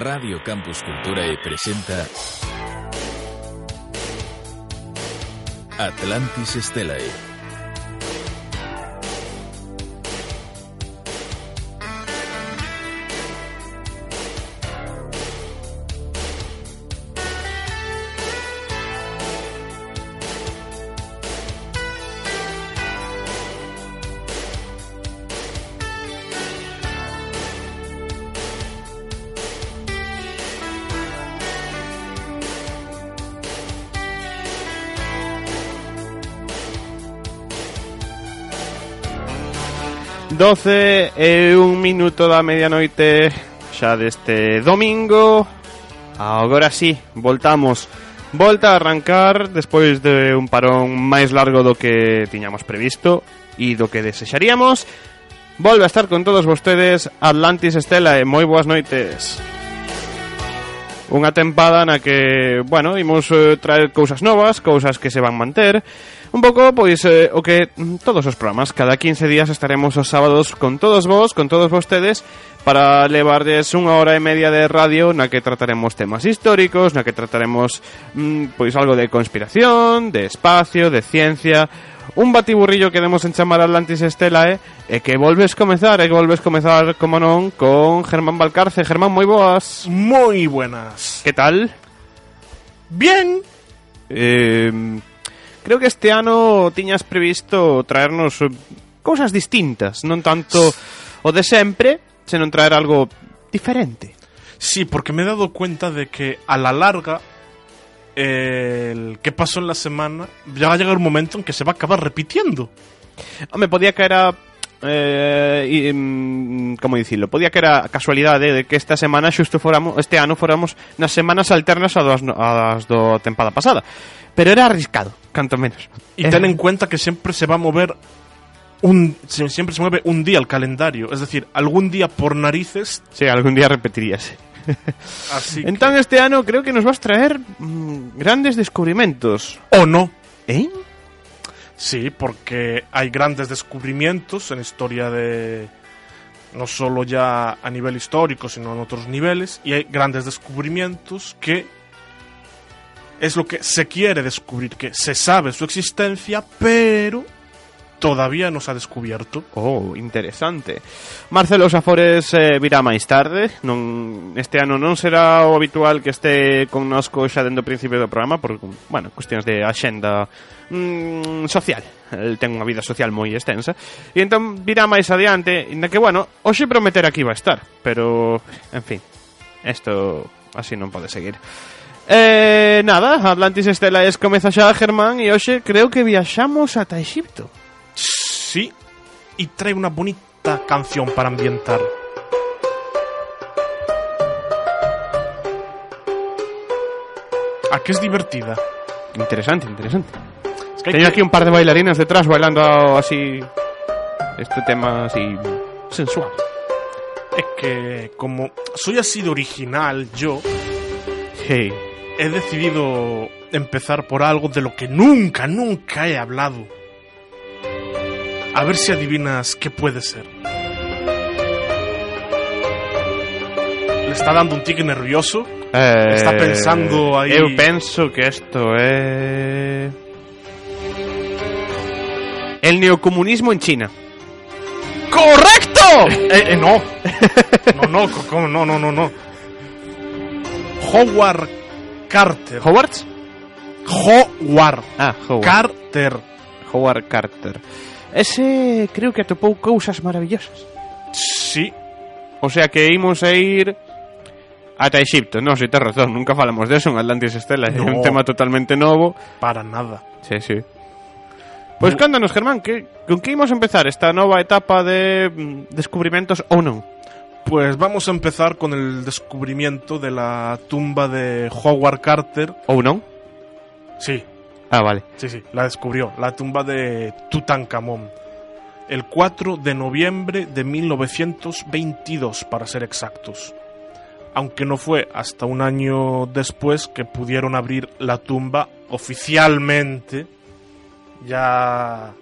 Radio Campus Cultura y presenta Atlantis Stelae. 12 e un minuto da medianoite xa deste domingo. Agora sí, voltamos. Volta a arrancar despois de un parón máis largo do que tiñamos previsto E do que desexaríamos. Volve a estar con todos vostedes Atlantis Estela e moi boas noites. Música Unha tempada na que, bueno, imos eh, traer cousas novas, cousas que se van manter. Un pouco, pois, eh, o que todos os programas Cada 15 días estaremos os sábados con todos vos, con todos vostedes Para levardes unha hora e media de radio na que trataremos temas históricos Na que trataremos, mm, pois, algo de conspiración, de espacio, de ciencia Un batiburrillo que demos en chamar Atlantis Estela, eh? E que volves comezar, e que volves comezar, como non, con Germán Valcarce Germán, moi boas Muy buenas. Que tal? Bien. Eh, creo que este ano tiñas previsto traernos eh, cousas distintas, non tanto o de sempre, senón traer algo diferente. Sí, porque me he dado cuenta de que a la larga eh, el que pasó en la semana ya va a llegar un momento en que se va a acabar repitiendo. Home, podía que era eh, y, mm, como dicilo, podía que era casualidade de que esta semana xusto foramos, este ano foramos nas semanas alternas a no- a das do tempada pasada. Pero era arriscado, canto menos. Y Eh, ten en cuenta que siempre se va a mover un siempre se mueve un día el calendario, es decir, algún día por narices, Sí, algún día repetiríase. así Entón este ano creo que nos vas traer mm, grandes descubrimientos. que- o no. ¿Eh? Sí, porque hay grandes descubrimientos en la historia de no solo ya a nivel histórico, sino en otros niveles, y hay grandes descubrimientos que es lo que se quiere descubrir, que se sabe su existencia, pero todavía nos ha descubierto. Oh, interesante. Marcelo Safores eh, virá máis tarde. Non, este ano non será o habitual que este connosco xa dentro principio do programa por, bueno, cuestións de axenda mm, social. El ten unha vida social moi extensa. E entón virá máis adiante, inda que, bueno, hoxe prometer aquí va a estar. Pero, en fin, isto así non pode seguir. Eh, nada, Atlantis Estela es comeza xa Germán e hoxe creo que viaxamos ata Egipto. Sí, y trae una bonita canción para ambientar. ¿A qué es divertida? Interesante, interesante Es que que- aquí un par de bailarinas detrás bailando así este tema así sensual. Es que como soy así de original yo, Sí. he decidido empezar por algo de lo que nunca, nunca he hablado. A ver si adivinas qué puede ser. Le está dando un tique nervioso. Está pensando aí- Eu penso que isto é El neocomunismo en China. ¡Correcto! Eh, eh, no. No, no, no, no, no. Howard Carter. Howard? Howard Ah, Howard. Carter. Howard Carter. Ese creo que atopou cousas maravillosas. Sí, O sea que imos a ir ata Egipto. Non, se tes razón, nunca falamos de eso en Atlantis Estela. É No. un tema totalmente novo. para nada. Sí, sí. Pois cándanos, Germán, que, con que imos empezar esta nova etapa de mm, descubrimentos ou non? Pues vamos a empezar con el descubrimiento de la tumba de Howard Carter. Ou non? Sí, Ah, vale. sí, sí, la descubrió. La tumba de Tutankamón. El 4 de noviembre de 1922, para ser exactos. Aunque no fue hasta un año después que pudieron abrir la tumba oficialmente. Ya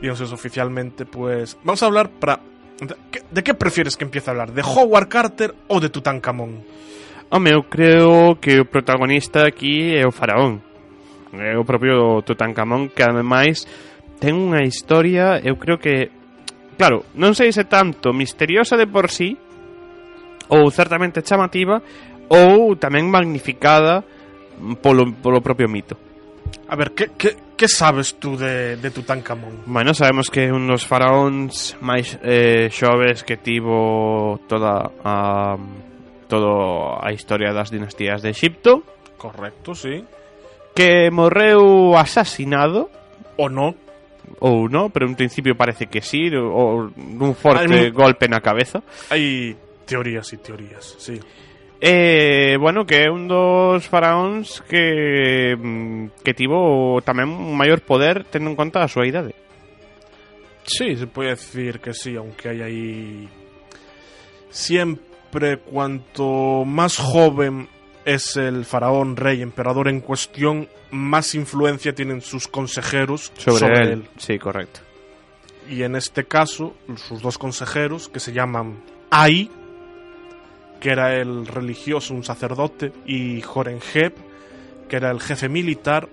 digamos eso oficialmente, pues vamos a hablar para ¿De qué, prefieres que empiece a hablar? ¿De Howard Carter o de Tutankamón? Home, eu creo que o protagonista aquí é o faraón. é o propio Tutankamón que ademais ten unha historia, eu creo que claro, non sei se tanto misteriosa de por sí ou certamente chamativa ou tamén magnificada polo, polo propio mito. A ver, que, que, que sabes tú de, de Tutankamón? Bueno, sabemos que é un dos faraóns máis eh, xoves que tivo toda a, toda a historia das dinastías de Egipto. Correcto, sí. Que morreu asasinado ¿O no? ou no, pero en principio parece que sí, ou dun forte Hai mu- golpe na cabeza. Hay teorías y teorías, sí. Eh, bueno, que é un dos faraóns que mm, que tivo tamén un maior poder tendo en conta a súa idade. Sí, se puede decir que sí, aunque hay ahí... Siempre cuanto más joven es el faraón, rey, emperador en cuestión, más influencia tienen sus consejeros Sobre, sobre, él. él. Sí, correcto. Y en este caso, sus dos consejeros, que se llaman Ai, que era el religioso, un sacerdote, y Jorenheb, que era el jefe militar,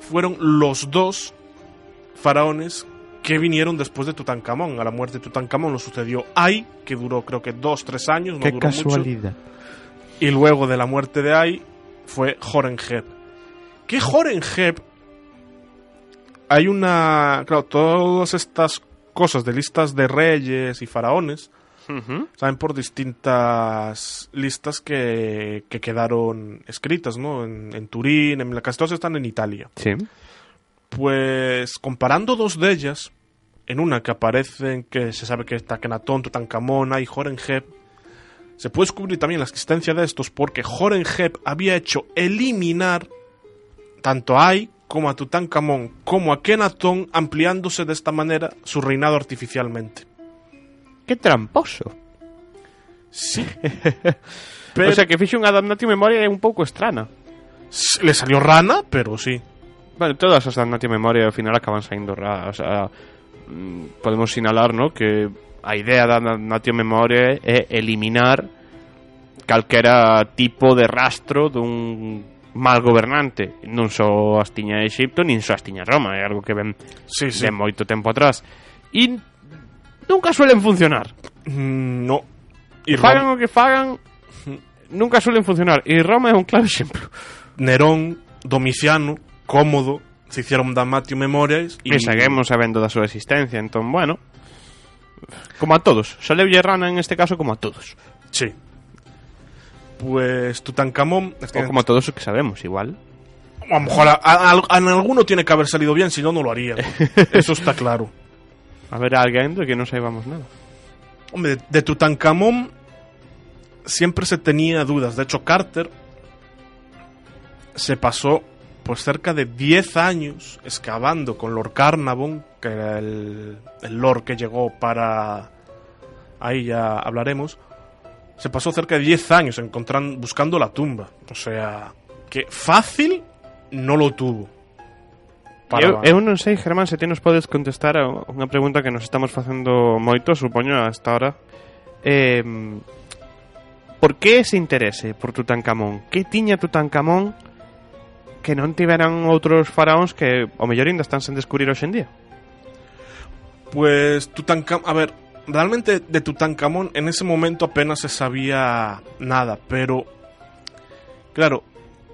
fueron los dos faraones que vinieron después de Tutankamón. A la muerte de Tutankamón lo sucedió Ai, que duró creo que dos, tres años, no Qué duró mucho. Y luego de la muerte de Ai fue Jorenheb. Que Jorenheb hay una, claro, todas estas cosas de listas de reyes y faraones saben por distintas listas que, que quedaron escritas, ¿no? En, en Turín, en casi todas están en Italia. Sí. Pues comparando dos de ellas, en una que aparecen que se sabe que está Akenatón, Tutankamón, y Jorenheb, se puede descubrir también la existencia de estos porque Jorenheb había hecho eliminar tanto a Ai como a Tutankamón como a Kenatón, ampliándose de esta manera su reinado artificialmente. Qué tramposo. Sí. Pero O sea, que fixe unha damnatio memoria é un pouco estrana. le salió rana, pero sí. Bueno, todas as damnatio memoria ao final acaban saindo ra, o sea, mm, podemos sinalar, ¿no? que a idea da Natio Memoria é eliminar calquera tipo de rastro dun mal gobernante. Non só as tiña Egipto nin só as tiña Roma, é algo que ven sí, sí. de moito tempo atrás. E nunca suelen funcionar. Mm, no. E fagan o que fagan nunca suelen funcionar. E Roma é un claro exemplo. Nerón, Domiciano, Cómodo se hicieron Damatio Memorias e, seguimos sabendo da súa existencia. Entón, bueno como a todos. Soleulle rana en este caso como a todos. Sí. Pues Tutankamón. O como a todos os que sabemos, igual. a lo mejor a, a- a- en alguno tiene que haber salido bien, si no, no lo haría. Eso está claro. A ver a alguén do que non saibamos nada. Hombre, de, de Tutankamón siempre se tenía dudas. De hecho, Carter se pasó pues cerca de 10 años excavando con Lord Carnarvon, que era el, el Lord que llegó para... Ahí ya hablaremos. Se pasó cerca de 10 años encontrando, buscando la tumba. O sea, que fácil no lo tuvo. Eu, eu non sei, Germán, se ti nos podes contestar a unha pregunta que nos estamos facendo moito, supoño, hasta ahora. Eh, por que ese interese por Tutankamón? Que tiña Tutankamón que non tiveran outros faraóns que o mellor ainda están sen descubrir hoxe en día? Pues Tutankamón, a ver, realmente de Tutankamón en ese momento apenas se sabía nada, pero claro,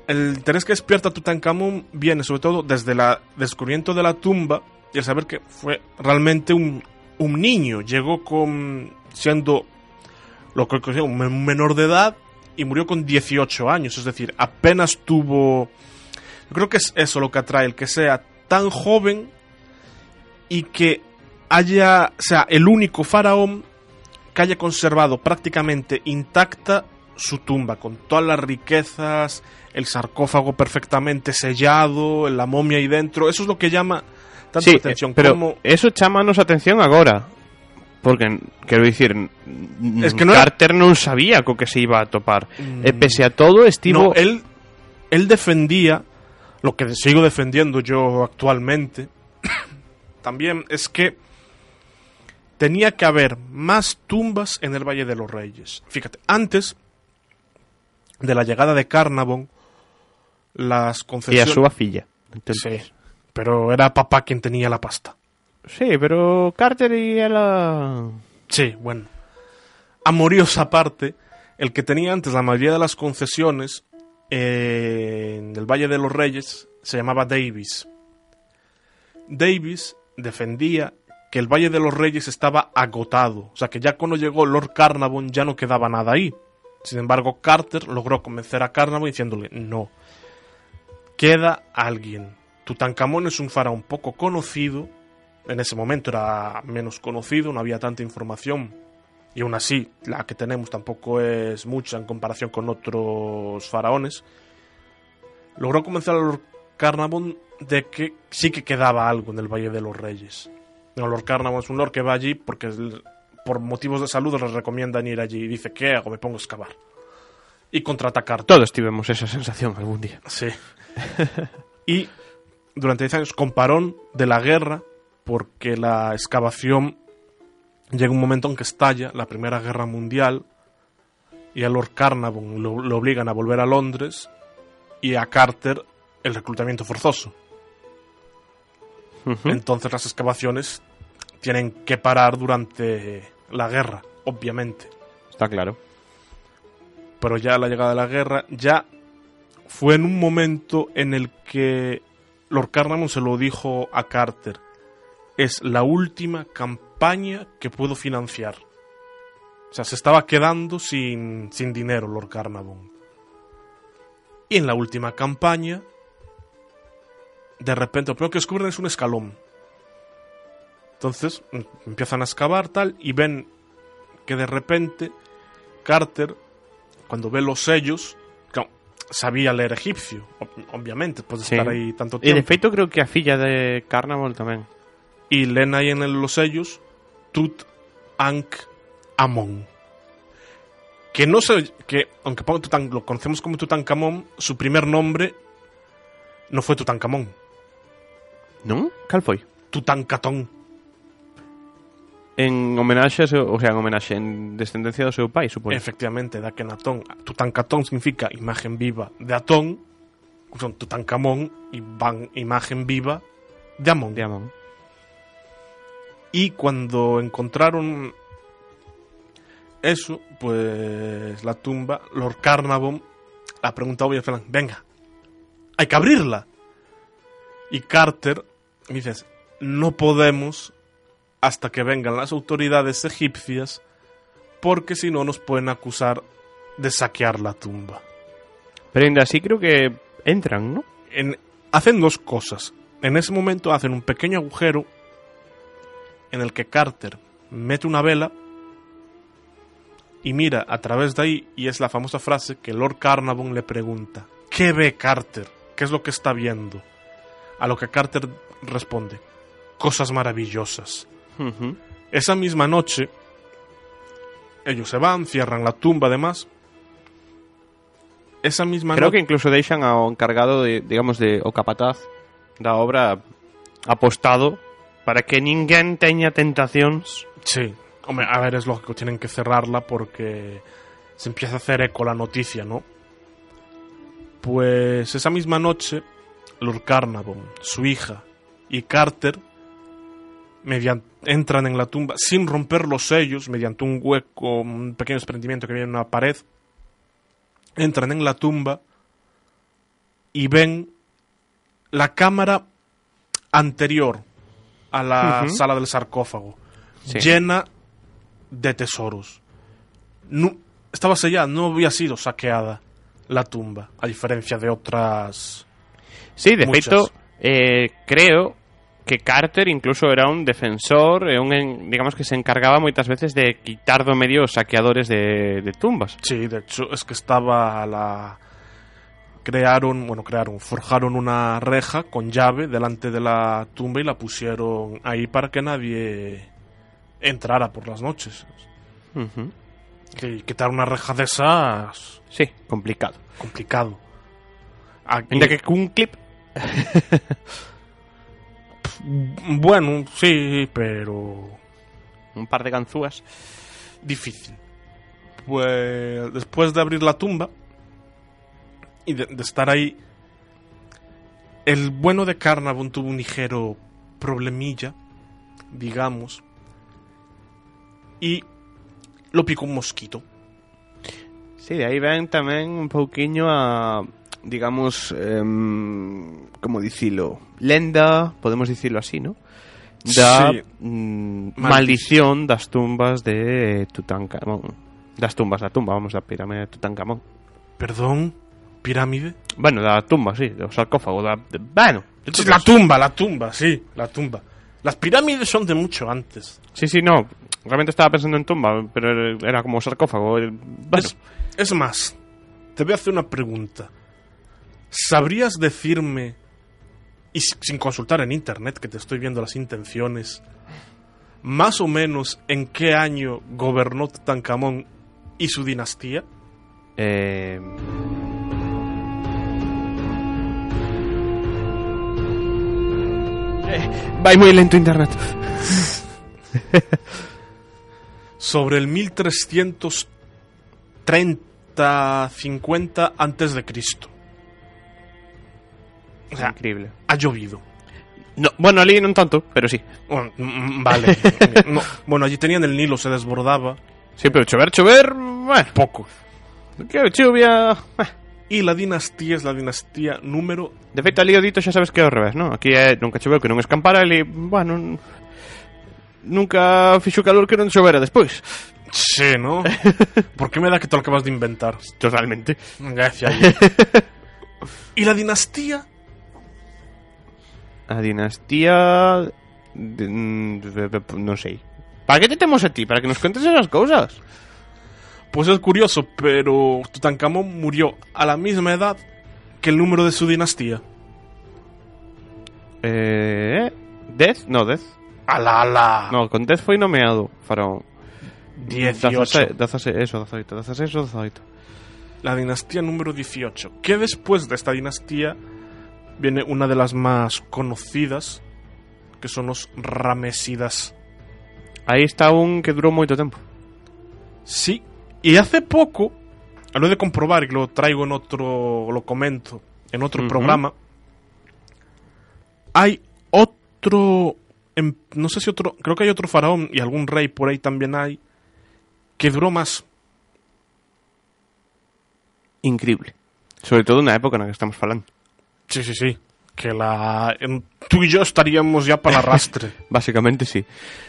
el interés que despierta Tutankamón viene sobre todo desde el descubrimiento de la tumba y el saber que fue realmente un, un niño, llegó con siendo lo que un men- menor de edad y murió con 18 años, es decir, apenas tuvo yo creo que es eso lo que atrae, el que sea tan joven y que haya, sea, el único faraón que haya conservado prácticamente intacta su tumba, con todas las riquezas, el sarcófago perfectamente sellado, la momia ahí dentro. Eso es lo que llama tanto la atención. eh, pero como- eso chamanos atención agora. Porque, quero dicir, Es que no era- Carter non sabía co que se iba a topar. Mm. E pese a todo, estivo... No, él, él defendía, lo que sigo defendiendo yo actualmente, también es que tenía que haber más tumbas en el Valle de los Reyes. Fíjate, antes de la llegada de Carnavon, las Y a concesiones... súa filla. Sí, pero era papá quien tenía la pasta. Sí, pero Carter y ela... Sí, bueno. Amoríos aparte, el que tenía antes la mayoría de las concesiones eh, en el Valle de los Reyes se llamaba Davis. Davis defendía que el Valle de los Reyes estaba agotado, o sea que ya cuando llegó Lord Carnarvon ya no quedaba nada ahí. Sin embargo, Carter logró convencer a Carnarvon diciéndole, no, queda alguien. Tutankamón es un faraón poco conocido, en ese momento era menos conocido, no había tanta información, y aún así la que tenemos tampoco es mucha en comparación con otros faraones. Logró convencer a Lord Carnarvon de que sí que quedaba algo en el Valle de los Reyes. No, Lord Carnarvon es un lord que va allí porque por motivos de salud les recomiendan ir allí y dice, ¿qué hago? Me pongo a excavar. Y contraatacar Todos tuvimos esa sensación algún día. Sí. y durante 10 años con parón de la guerra, porque la excavación llega un momento en que estalla la Primera Guerra Mundial y a Lord Carnarvon lo, lo obligan a volver a Londres y a Carter el reclutamiento forzoso. Entonces las excavaciones tienen que parar durante la guerra, obviamente. Está claro. pero ya la llegada de la guerra ya fue en un momento en el que Lord Carnarvon se lo dijo a Carter. Es la última campaña que puedo financiar. O sea, se estaba quedando sin, sin dinero Lord Carnarvon. Y en la última campaña, de repente lo primero que descubren es un escalón. Entonces em- empiezan a excavar tal y ven que de repente Carter cuando ve los sellos, claro, sabía leer egipcio, ob- obviamente, después de Sí. estar ahí tanto tiempo. de feito creo que a filla de Carnaval tamén. Y leen ahí en el- los sellos Tut Ankh Amon. Que no sé, que aunque lo conocemos como Tutankamón, su primer nombre no fue Tutankamón, Non? Cal foi? Tutankatón. En homenaxe, a o sea, en homenaxe en descendencia do seu pai, supoño. Efectivamente, da que Natón. Tutankatón significa imagen viva de Atón, son Tutankamón y van imagen viva de Amón. De Amón. Y cuando encontraron eso, pues la tumba, Lord Carnarvon la pregunta obvia fue, venga, hay que abrirla. Y Carter dices, no podemos hasta que vengan las autoridades egipcias, porque si no nos pueden acusar de saquear la tumba. Pero ainda así creo que entran, ¿no? en- hacen dos cosas. En ese momento hacen un pequeño agujero en el que Carter mete una vela y mira a través de ahí y es la famosa frase que Lord Carnarvon le pregunta, ¿qué ve Carter? ¿Qué es lo que está viendo? A lo que Carter responde, cosas maravillosas. Esa misma noche, ellos se van, cierran la tumba además. Esa misma Creo noche... que incluso deixan ao encargado de, digamos, de o capataz da obra apostado para que ninguén teña tentacións. Sí, hombre, a ver, es lógico, tienen que cerrarla porque se empieza a hacer eco la noticia, ¿no? Pues esa misma noche, Lord Carnarvon, su hija y Carter entran en la tumba sin romper los sellos, mediante un hueco, un pequeño desprendimiento que viene en una pared. Entran en la tumba y ven la cámara anterior a la sala del sarcófago, Sí. llena de tesoros. No- estaba sellada, no había sido saqueada la tumba, a diferencia de otras. Sí, de Muchas. feito, eh, creo que Carter incluso era un defensor, e un, digamos que se encargaba moitas veces de quitar do medio saqueadores de, de tumbas. Sí, de hecho, es que estaba la. Crearon, bueno, crearon, forjaron una reja con llave delante de la tumba y la pusieron ahí para que nadie entrara por las noches. Que quitar una reja de esas. Sí, complicado. complicado. Aquí- que cun clip Bueno, sí, pero. un par de ganzúas. difícil. Pues después de abrir la tumba y de, de estar ahí, el bueno de Carnavon tuvo un ligero problemilla, digamos, y lo picó un mosquito. Sí, de aí ven tamén un pouquiño a digamos, em, como dicilo, lenda, podemos dicilo así, ¿no? Da Sí. mm, Maldi- maldición das tumbas de Tutankamón. Das tumbas, da tumba, vamos, da pirámide de Tutankamón. Perdón, pirámide. Bueno, da tumba, sí, do sarcófago, de- bueno, Sí, la tumba, la tumba, sí, la tumba. Las pirámides son de mucho antes. Sí, sí, no, realmente estaba pensando en tumba, pero era como sarcófago. el- Bueno, Es, es más, te voy a hacer una pregunta. ¿Sabrías decirme, y si- sin consultar en internet, que te estoy viendo las intenciones, más o menos en qué año gobernó Tutankamón y su dinastía? eh... Eh, vai muy lento internet. Sobre el 1330-50 antes de Cristo. O sea, Increíble. ha llovido. No, bueno, ali non tanto, pero sí. Bueno, vale. No, bueno, allí tenían el Nilo, se desbordaba Sí, pero chover, chover, poco. que chuvia... eh. Y la dinastía es la dinastía número De feito, ali o dito xa sabes que é ao revés, non? Aquí é nunca choveu que non escampara, ali, bueno, nunca fixo calor que non chovera despois. Sí, ¿no? ¿Por qué me da que te lo acabas de inventar? Totalmente. Gracias. ¿Y la dinastía? A dinastía... non sei. Para que te temos a ti? Para que nos cuentes esas cousas? Pues es curioso, pero Tutankamón murió a la misma edad que el número de su dinastía. Eh... Dez? No, Dez. ¡Ala, ala! No, con Dez foi nomeado faraón. 18. Dezase- dezase- eso, 18. 16 ou 18. La dinastía número 18. Que después de esta dinastía viene una de las más conocidas, que son los Ramesidas. Aí está un que durou moito tempo. Sí, y hace poco, lo he de comprobar y lo traigo en otro, lo comento en otro programa, hay otro, em- no sé si otro, creo que hay otro faraón y algún rey por ahí también hay, que duró más. Increíble. Sobre todo na época na que estamos falando. Sí, sí, sí. Que la, en- tú y yo estaríamos ya para arrastre. Básicamente sí.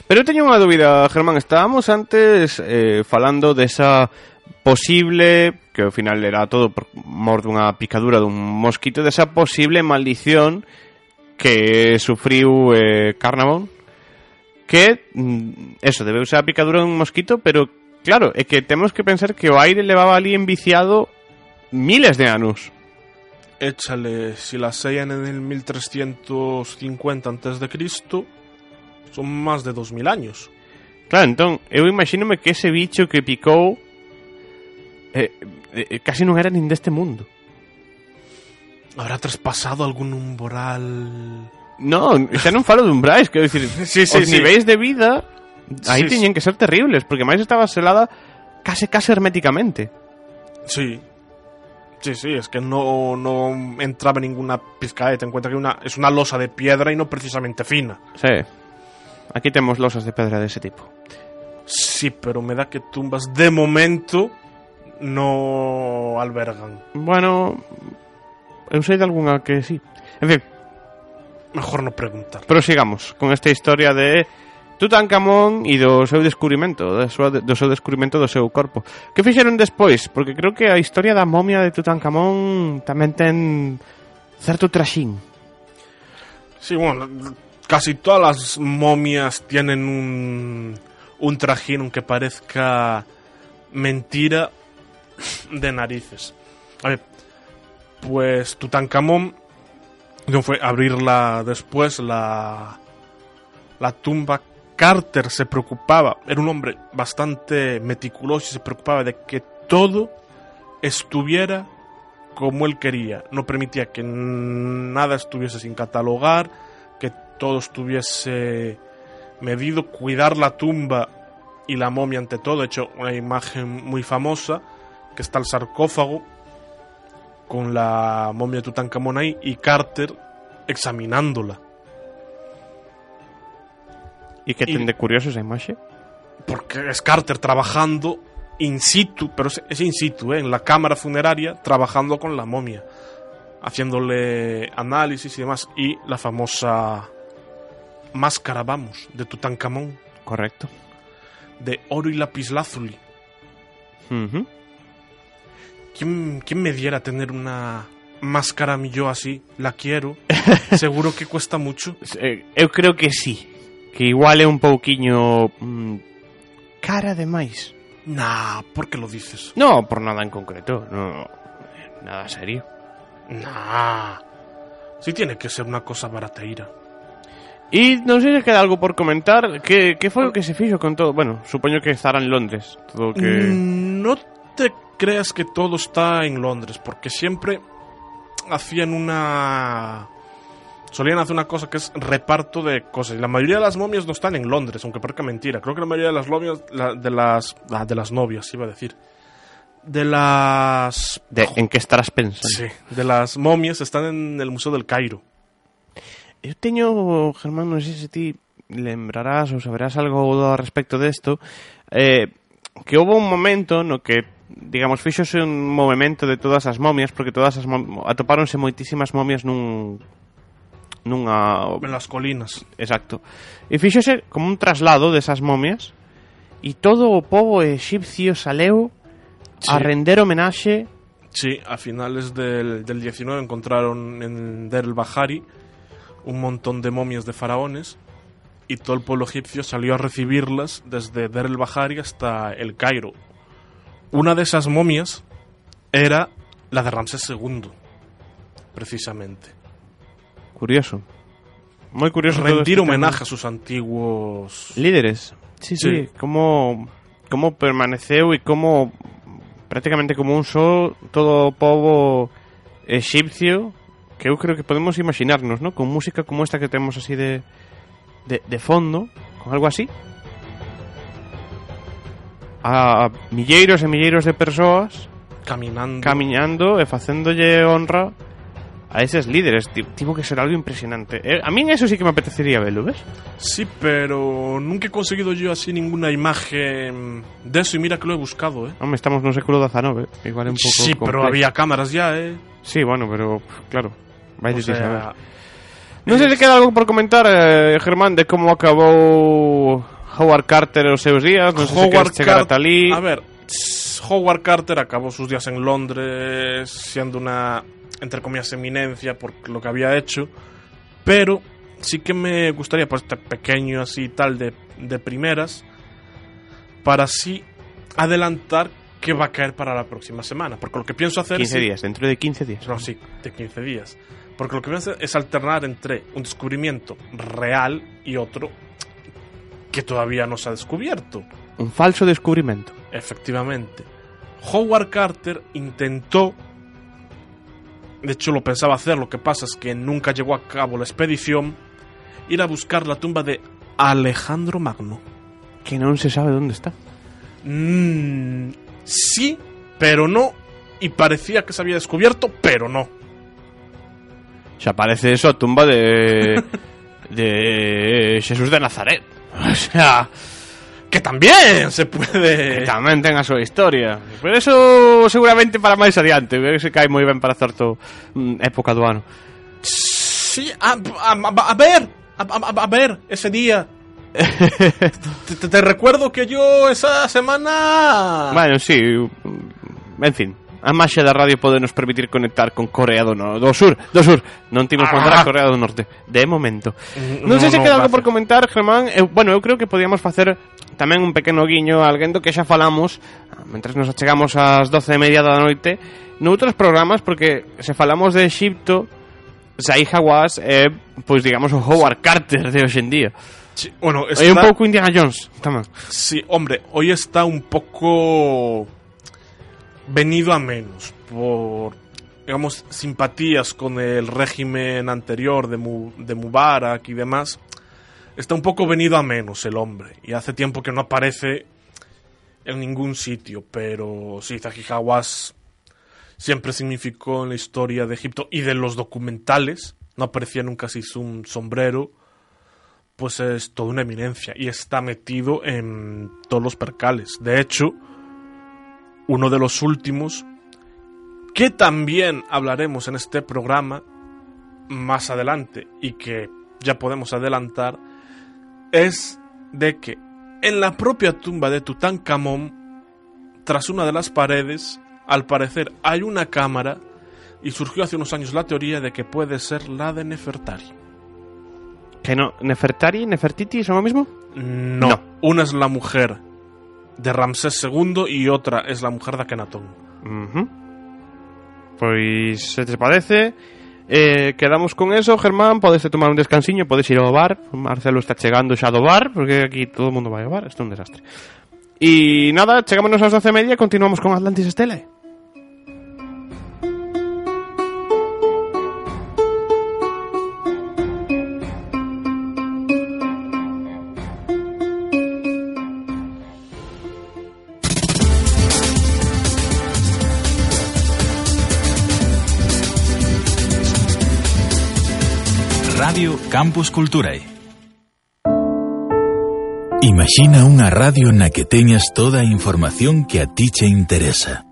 Pero eu teño unha dúbida, Germán. Estábamos antes eh, falando desa posible, que ao final era todo por mor dunha picadura dun mosquito, desa posible maldición que sufriu eh, Carnavon, que, mm, eso, debeu ser a picadura dun mosquito, pero claro, é que temos que pensar que o aire levaba ali enviciado miles de anos. Échale, si la sellan en el 1350 antes de Cristo, son más de 2000 años. Claro, entón, eu imagínome que ese bicho que picou eh, eh, casi non era nin deste mundo. ¿Habrá traspasado algún umbral? No, xa non falo de umbrais, quero dicir, Sí, sí, os sí. niveis de vida aí Sí, tiñen que ser terribles, porque máis estaba selada case case herméticamente. Sí. Sí, sí, es que no, no entraba ninguna pizca Ten en cuenta que una, es una losa de piedra y no precisamente fina. Sí. Aquí temos losas de pedra dese tipo. Sí, pero me da que tumbas de momento no albergan. Bueno, de algunha que sí. En fin, Mejor no preguntar. prosigamos con esta historia de Tutankamón e do seu descubrimento, da súa, do seu descubrimento do seu corpo. Que fixeron despois? Porque creo que a historia da momia de Tutankamón tamén ten certo traxín. Sí, bueno, casi todas las momias tienen un, un trajín, aunque parezca mentira, de narices. A ver, pues Tutankamón, fue abrirla después, la tumba. Carter se preocupaba, era un hombre bastante meticuloso y se preocupaba de que todo estuviera como él quería. No permitía que nada estuviese sin catalogar, que todo estuviese medido, cuidar la tumba y la momia ante todo. De hecho, una imagen muy famosa, que está el sarcófago con la momia de Tutankamón ahí y Carter examinándola. ¿Y qué Y- ten de curioso esa imagen? Porque es Carter trabajando in situ, pero es, in situ, ¿eh? en la cámara funeraria, trabajando con la momia, haciéndole análisis y demás. Y la famosa máscara, vamos, de Tutankamón, Correcto. de oro y lapislázuli. Ujú. ¿Quién, quién me diera tener una máscara mi yo así? La quiero. Seguro que cuesta mucho. Eh, eu creo que sí. Que igual é un pouquiño mm, cara de máis. Nah, ¿por qué lo dices? No, por nada en concreto, no. Nada serio. Nah. Sí tiene que ser una cosa barateira. E non sei se queda algo por comentar Que, que foi o que se fixo con todo Bueno, supoño que estará en Londres Todo que... Mm, No te creas que todo está en Londres, porque siempre hacían una... Solían hacer una cosa que es reparto de cosas. Y la mayoría de las momias no están en Londres, aunque parezca mentira. Creo que la mayoría de las momias, la- de las, ah, de las novias, iba a decir. De las, de, En que estarás pensando sí, de las momias están en el Museo del Cairo. Eu teño, Germán, non sei se ti lembrarás ou saberás algo ao respecto desto eh, Que houve un momento no que, digamos, fixose un movimento de todas as momias Porque todas as mom atopáronse moitísimas momias nun nunha En las colinas. Exacto. E fíxose como un traslado desas momias e todo o povo egipcio saleu a render homenaxe Sí, a finales del, del 19 encontraron en Der el Bahari un montón de momias de faraones y todo el pueblo egipcio salió a recibirlas desde Der el Bahari hasta el Cairo. Una de esas momias era la de Ramsés II, precisamente. Curioso. Moi curioso Rendir este homenaje a sus antiguos... líderes. Sí, sí, Sí. como como permaneceu e como prácticamente como un só todo povo egipcio que eu creo que podemos imaginarnos, ¿no? Con música como esta que temos así de de, de fondo, con algo así. A milleiros e milleiros de persoas Caminando. camiñando e facéndolle honra a eses líderes. Ti- Tivo que ser algo impresionante. Eh, a min eso sí que me apetecería verlo, ¿ves? sí, pero nunca he conseguido yo así ninguna imagen de eso y mira que lo he buscado, ¿eh? Hombre, estamos no século XIX, igual é un pouco Sí, pero había cámaras ya, ¿eh? Sí, bueno, pero claro, vai O de ti saber. sea, Non sei se queda algo por comentar, eh, Germán, de como acabou Howard Carter os seus días, non sei se Howard chegar ata ali. A ver, Howard Carter acabó sus días en Londres siendo una, entre comillas, eminencia por lo que había hecho, pero sí que me gustaría, pues, este pequeño así tal de, de primeras, para así adelantar qué va a caer para la próxima semana, porque lo que pienso hacer 15 es... días, dentro de 15 días. No, sí, de 15 días. Porque lo que voy a hacer es alternar entre un descubrimiento real y otro que todavía no se ha descubierto. Un falso descubrimento. Efectivamente. Howard Carter intentó, de hecho lo pensaba hacer, lo que pasa es que nunca llegó a cabo la expedición, ir a buscar la tumba de Alejandro Magno. Que non se sabe onde está. Mm, sí, pero no. Y parecía que se había descubierto, pero no. Xa parece eso a tumba de... de Xesús de Nazaret. O sea, Que también se puede... que tamén ten a súa historia. Pero eso seguramente para máis adiante, que se cae moi ben para certo mm, época do ano. Sí, a, a- a- a ver, a, a- a ver, ese día. te, te- te recuerdo que yo esa semana. Bueno, sí, en fin. A máxia da radio pode nos permitir conectar con Corea do, no, do Sur, do Sur. Non timos Ah. contra Corea do Norte, de momento. Mm, Non sei se no, queda algo por comentar, Germán. Eu, bueno, eu creo que podíamos facer tamén un pequeno guiño a alguén do que xa falamos ah, mentres nos achegamos ás 12 e media da noite noutros programas, porque se falamos de Egipto Zai Hawass é, pois digamos, o Howard Carter de hoxe en día. Sí, bueno, É un está- pouco Indiana Jones, tamén. Sí, hombre, hoy está un poco venido a menos por, digamos, simpatías con el régimen anterior de, Mu- de Mubarak y demás. Está un poco venido a menos el hombre y hace tiempo que no aparece en ningún sitio, pero sí, Zahi Hawass siempre significó en la historia de Egipto y de los documentales, no aparecía nunca sin un sombrero, pues es toda una eminencia y está metido en todos los percales. De hecho, uno de los últimos, que también hablaremos en este programa más adelante y que ya podemos adelantar, es de que en la propia tumba de Tutankamón, tras una de las paredes, al parecer hay una cámara y surgió hace unos años la teoría de que puede ser la de Nefertari. ¿Que no? ¿Nefertari y Nefertiti son lo mismo? No, No. una es la mujer de Ramsés II y otra es la mujer de Akenatón. Pues, ¿se te parece? Eh, quedamos con eso, Germán. Podes tomar un descansiño, podes ir ao bar. Marcelo está chegando xa do bar, porque aquí todo o mundo vai ao bar. Isto é un desastre. E nada, chegámonos ás 12 e media continuamos con Atlantis Estela. Radio Campus Culturae. Imagina unha radio na que teñas toda a información que a ti che interesa.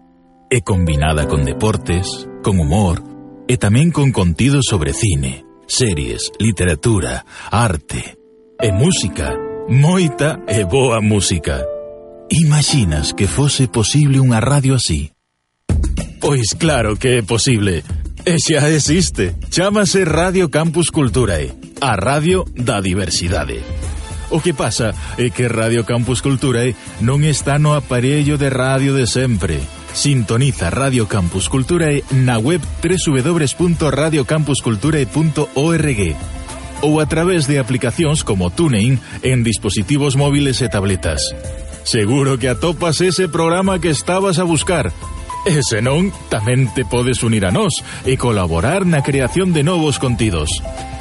É combinada con deportes, con humor e tamén con contido sobre cine, series, literatura, arte e música. Moita e boa música. Imaginas que fose posible unha radio así? Pois claro que é posible. E xa existe. Chámase Radio Campus Culturae, a radio da diversidade. O que pasa é que Radio Campus Culturae non está no aparello de radio de sempre. Sintoniza Radio Campus Culturae na web www.radiocampusculturae.org ou a través de aplicacións como TuneIn en dispositivos móviles e tabletas. Seguro que atopas ese programa que estabas a buscar E senón, tamén te podes unir a nós e colaborar na creación de novos contidos.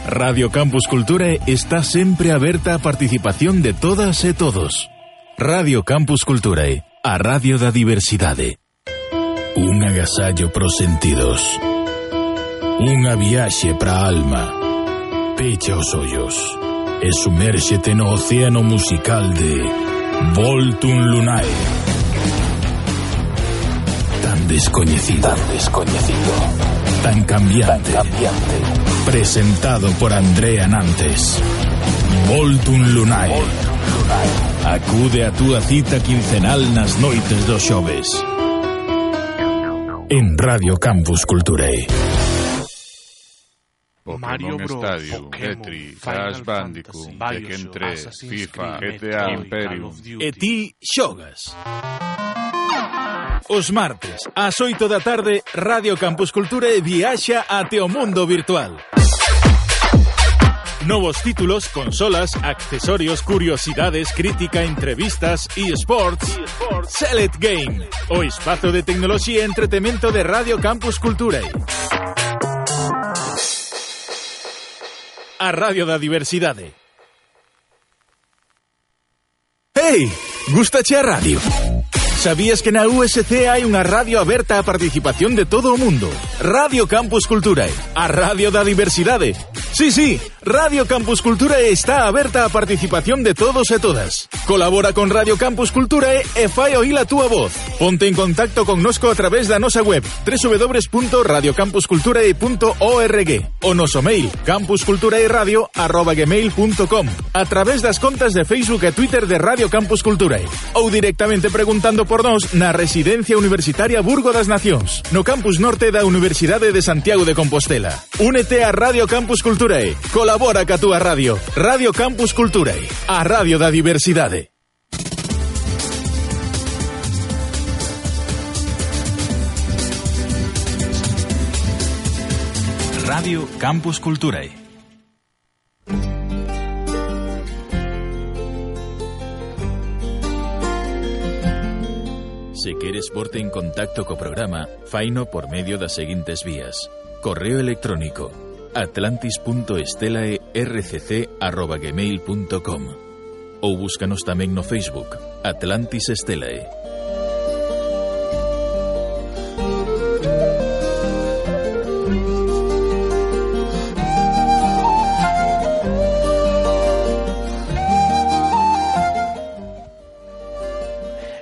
Radio Campus Cultura está sempre aberta a participación de todas e todos. Radio Campus Cultura, a radio da diversidade. Un agasallo pros sentidos. Unha viaxe pra alma. Pecha os ollos e sumérxete no océano musical de Voltun Lunae. Tan desconocido. Tan desconocido. Tan cambiante. Tan cambiante. Presentado por Andrea Nantes. Voltun Lunae. Acude a túa cita quincenal nas noites dos xoves. En Radio Campus Culturae. Pokémon Mario Bros, Stadium, Pokémon, Tetris, Final Crash Bandicoot, Tekken 3, Bioshock, FIFA, GTA Imperium. E ti xogas. Os martes, ás 8 da tarde, Radio Campus Cultura viaxa ate o mundo virtual. Novos títulos, consolas, accesorios, curiosidades, crítica, entrevistas e sports. Select Game, o espazo de tecnoloxía e entretemento de Radio Campus Cultura. A Radio da Diversidade. Hey, gustache a radio? Sabías que na USC hai unha radio aberta á participación de todo o mundo? Radio Campus Culturae, a radio da diversidade, Sí, sí, Radio Campus Culturae está aberta á participación de todos e todas. Colabora con Radio Campus Culturae e fai oír a túa voz. Ponte en contacto con nosco a través da nosa web www.radiocampusculturae.org o noso mail campusculturaeradio.gmail.com a través das contas de Facebook e Twitter de Radio Campus Culturae ou directamente preguntando por nós na Residencia Universitaria Burgo das Nacións, no campus norte da Universidade de Santiago de Compostela. Únete a Radio Campus Colabora ca túa radio. Radio Campus Culturae, a radio da diversidade. Radio Campus Culturae. Se queres porte en contacto co programa, faino por medio das seguintes vías. Correo electrónico atlantis.estelaercc.gmail.com ou búscanos tamén no Facebook Atlantis Estelae.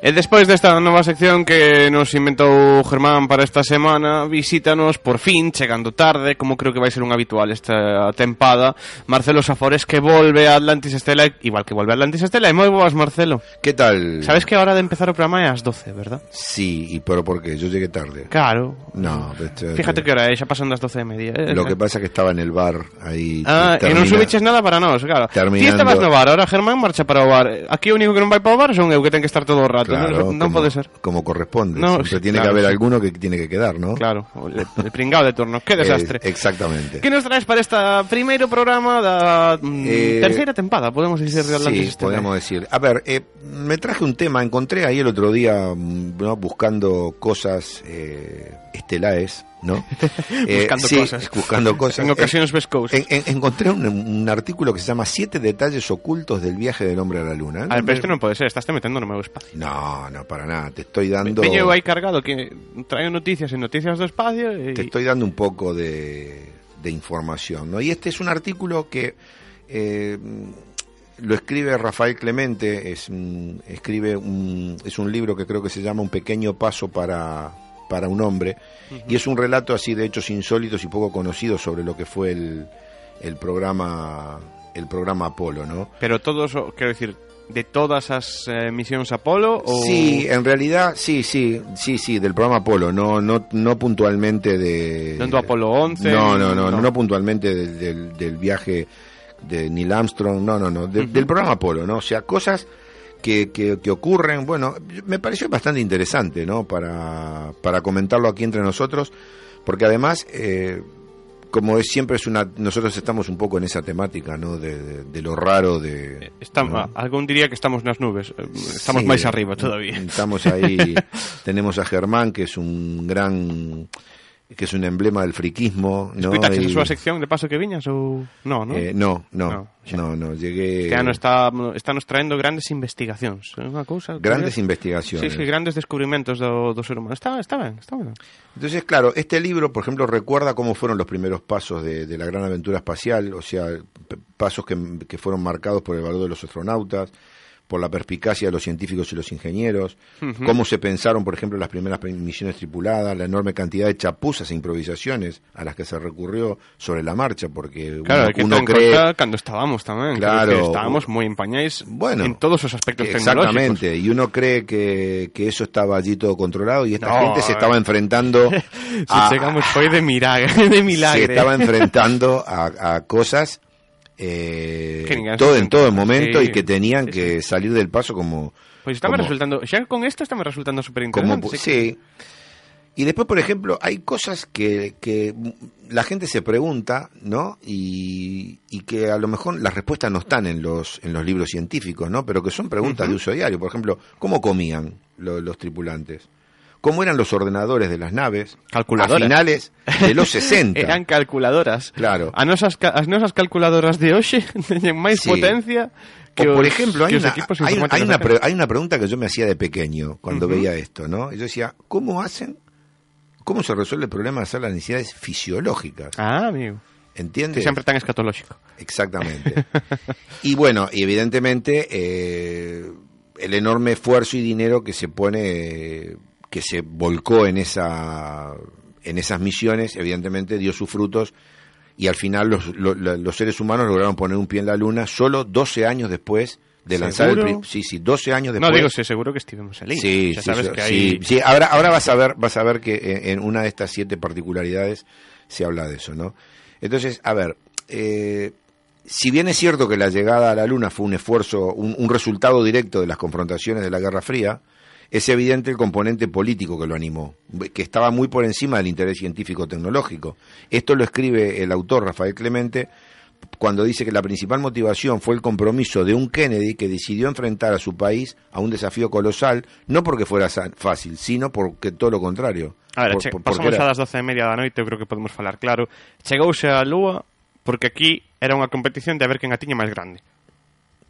E despois desta nova sección que nos inventou Germán para esta semana, visítanos por fin, chegando tarde, como creo que vai ser un habitual esta tempada, Marcelo Safores que volve a Atlantis Estela, igual que volve a Atlantis Estela, e moi boas, Marcelo. ¿Qué tal? Sabes que a hora de empezar o programa é ás 12, verdad? Sí, y pero ¿por qué? Yo llegué tarde. Claro. No, Fíjate que hora é, xa pasan das 12 e media. eh. Lo que pasa es que estaba en el bar ahí. Ah, e non termina- subiches nada para nós, claro. Ti Terminando- estabas no bar, ahora Germán marcha para o bar. Aquí o único que non vai para o bar son eu que ten que estar todo o rato. Claro, non como- pode ser. Como corresponde. No, Siempre sí, tiene claro, que haber sí. alguno que tiene que quedar, ¿no? Claro, el, el pringao de turno. Que desastre. Eh, exactamente. Que nos traes para esta primeiro programa da mm, Eh, terceira tempada, podemos dicir de Atlantis Sí, Estela? podemos decir. A ver, eh, me traje un tema, encontré ahí el otro día, mm, ¿no? buscando cosas eh, ¿no? Eh, Buscando sí, cosas. Buscando cosas. En ocasiones ves cosas. En- en- encontré un, un artículo que se llama Siete detalles ocultos del viaje del hombre a la luna. A ver, pero isto non pode ser, estás te metendo no meu espacio. No, no, para nada. Te estoy dando. Veño eu aí cargado que trae noticias en noticias do espacio e... Te estoy dando un poco de, de información, ¿no? Y este es un artículo que eh, lo escribe Rafael Clemente, es escribe un, es un libro que creo que se llama Un pequeño paso para, para un hombre, y es un relato así de hechos insólitos y poco conocidos sobre lo que fue el, el programa el programa Apolo, ¿no? Pero todos, o- quero dicir, de todas as eh, misións Apolo ou... Sí, en realidad, sí, sí, sí, sí, del programa Apolo, no, no, no puntualmente de... Non do Apolo 11, No, no, no, no. no, puntualmente del, del, del viaje de Neil Armstrong, no, no, no, del- del programa Apolo, ¿no? O sea, cosas que, que, que ocurren, bueno, me pareció bastante interesante, ¿no? Para, para comentarlo aquí entre nosotros, porque además... eh, como es siempre es una nosotros estamos un poco en esa temática no de, de- de lo raro de Estamos, ¿no? Algún diría que estamos nas nubes. eh, Estamos Sí, máis arriba todavía. Estamos ahí, tenemos a Germán, que es un gran, que es un emblema del friquismo. ¿no? Escuitaches Y- súa sección de paso que viñas ou... No, no? Eh, no, no, No, xa. no, no, llegué... Este ano está, está nos traendo grandes investigacións. É unha cousa... Grandes curiosa. investigaciones. Sí, sí, grandes descubrimentos do, do ser humano. Está, está ben, está ben. Entonces, claro, este libro, por ejemplo, recuerda cómo fueron los primeros pasos de, de la gran aventura espacial, o sea, pasos que, que fueron marcados por el valor de los astronautas, por la perspicacia de los científicos y los ingenieros, cómo se pensaron, por ejemplo, las primeras misiones tripuladas, la enorme cantidad de chapuzas e improvisaciones a las que se recurrió sobre la marcha, porque Claro, uno, que uno cree... cando estábamos tamén. Claro. Que estábamos moi empañáis Bueno, en todos os aspectos tecnológicos. Exactamente, y uno cree que, que eso estaba allí todo controlado y esta No, gente se estaba enfrentando Si a, chegamos foi de milagre, de milagre. se estaba enfrentando a, a cosas eh, todo en todo el momento Sí, y que tenían sí, que salir del paso como estame como- resultando, xa con esto estame resultando como interesante. sí. Y después por ejemplo hay cosas que, que la gente se pregunta no y, y que a lo mejor las respuestas no están en los en los libros científicos no pero que son preguntas de uso diario. Por ejemplo cómo comían lo- los tripulantes cómo eran los ordenadores de las naves Calculadoras. a finales de los 60 Eran calculadoras. Claro. A nosas, as nosas calculadoras de teñen máis Sí. potencia que O, por os- ejemplo, hay que una, equipos hay, una de pre- hay una pregunta que yo me hacía de pequeño cuando veía esto, ¿no? Y Yo decía, ¿cómo hacen? ¿Cómo se resuelve el problema de hacer las necesidades fisiológicas? Ah, amigo. Que ¿Entiendes? sempre tan escatolóxico. Exactamente. y bueno, y evidentemente eh, el enorme esfuerzo y dinero que se pone, que se volcó en esa, en esas misiones, evidentemente dio sus frutos y al final los, lo- lo- los seres humanos lograron poner un pie en la luna solo 12 años después de lanzar el ¿Seguro? pri- sí sí 12 años después No, digo, sí, seguro que estivemos ali. Sí, sí, sabes sí, que. Ahora, ahora vas a ver, vas a ver que en, en una de estas siete particularidades se habla de eso, ¿no? Entonces, a ver, eh, si bien es cierto que la llegada a la Luna fue un esfuerzo, un, un resultado directo de las confrontaciones de la Guerra Fría, es evidente el componente político que lo animó, que estaba muy por encima del interés científico-tecnológico. Esto lo escribe el autor Rafael Clemente cuando dice que la principal motivación fue el compromiso de un Kennedy que decidió enfrentar a su país a un desafío colosal, no porque fuera fácil, sino porque todo lo contrario. A ver, Por- che, por- pasamos era- a das 12 e media da noite, eu creo que podemos falar claro. Chegouse a Lúa porque aquí era unha competición de a ver quen a tiña máis grande.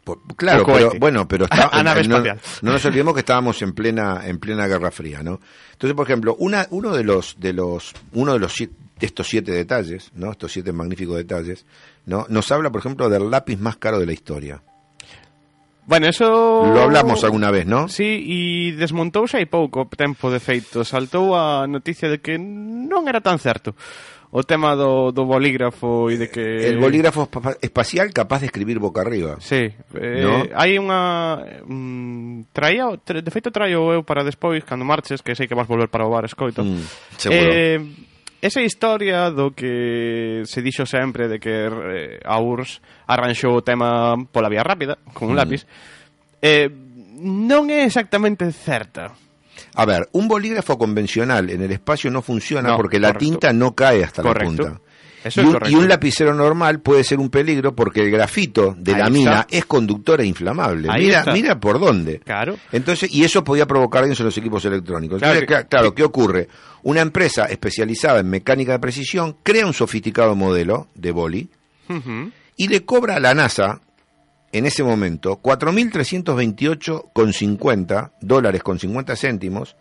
Por- claro, pero bueno, pero está, A nave no, nos olvidemos que estábamos en plena en plena Guerra Fría, ¿no? Entonces, por ejemplo, una, uno de los de los uno de los de estos siete detalles, ¿no? Estos siete magníficos detalles, ¿no? Nos habla, por ejemplo, del lápiz más caro de la historia. Bueno, eso... Lo hablamos alguna vez, ¿no? Sí, e desmontouse hai pouco tempo de feito. Saltou a noticia de que non era tan certo o tema do, do bolígrafo e de que... El bolígrafo espacial capaz de escribir boca arriba. Sí. Eh, no? Hai unha... Mm, traía, de feito traio eu para despois, cando marches, que sei que vas volver para o bar, escoito. Mm, seguro. Eh, esa historia do que se dixo sempre de que eh, a URSS arranxou o tema pola vía rápida, con un mm. lápiz, eh, non é exactamente certa. A ver, un bolígrafo convencional en el espacio no funciona No, porque la tinta no cae hasta Correcto. la punta. Eso y, un, correcto. y un lapicero normal puede ser un peligro porque el grafito de Ahí la está. mina es conductor e inflamable. Ahí mira, está. mira por dónde. Claro. Entonces, y eso podía provocar daños en los equipos electrónicos. Claro Entonces, que- claro, ¿qué ocurre? Una empresa especializada en mecánica de precisión crea un sofisticado modelo de boli y le cobra a la NASA en ese momento 4.328,50 dólares con 50 céntimos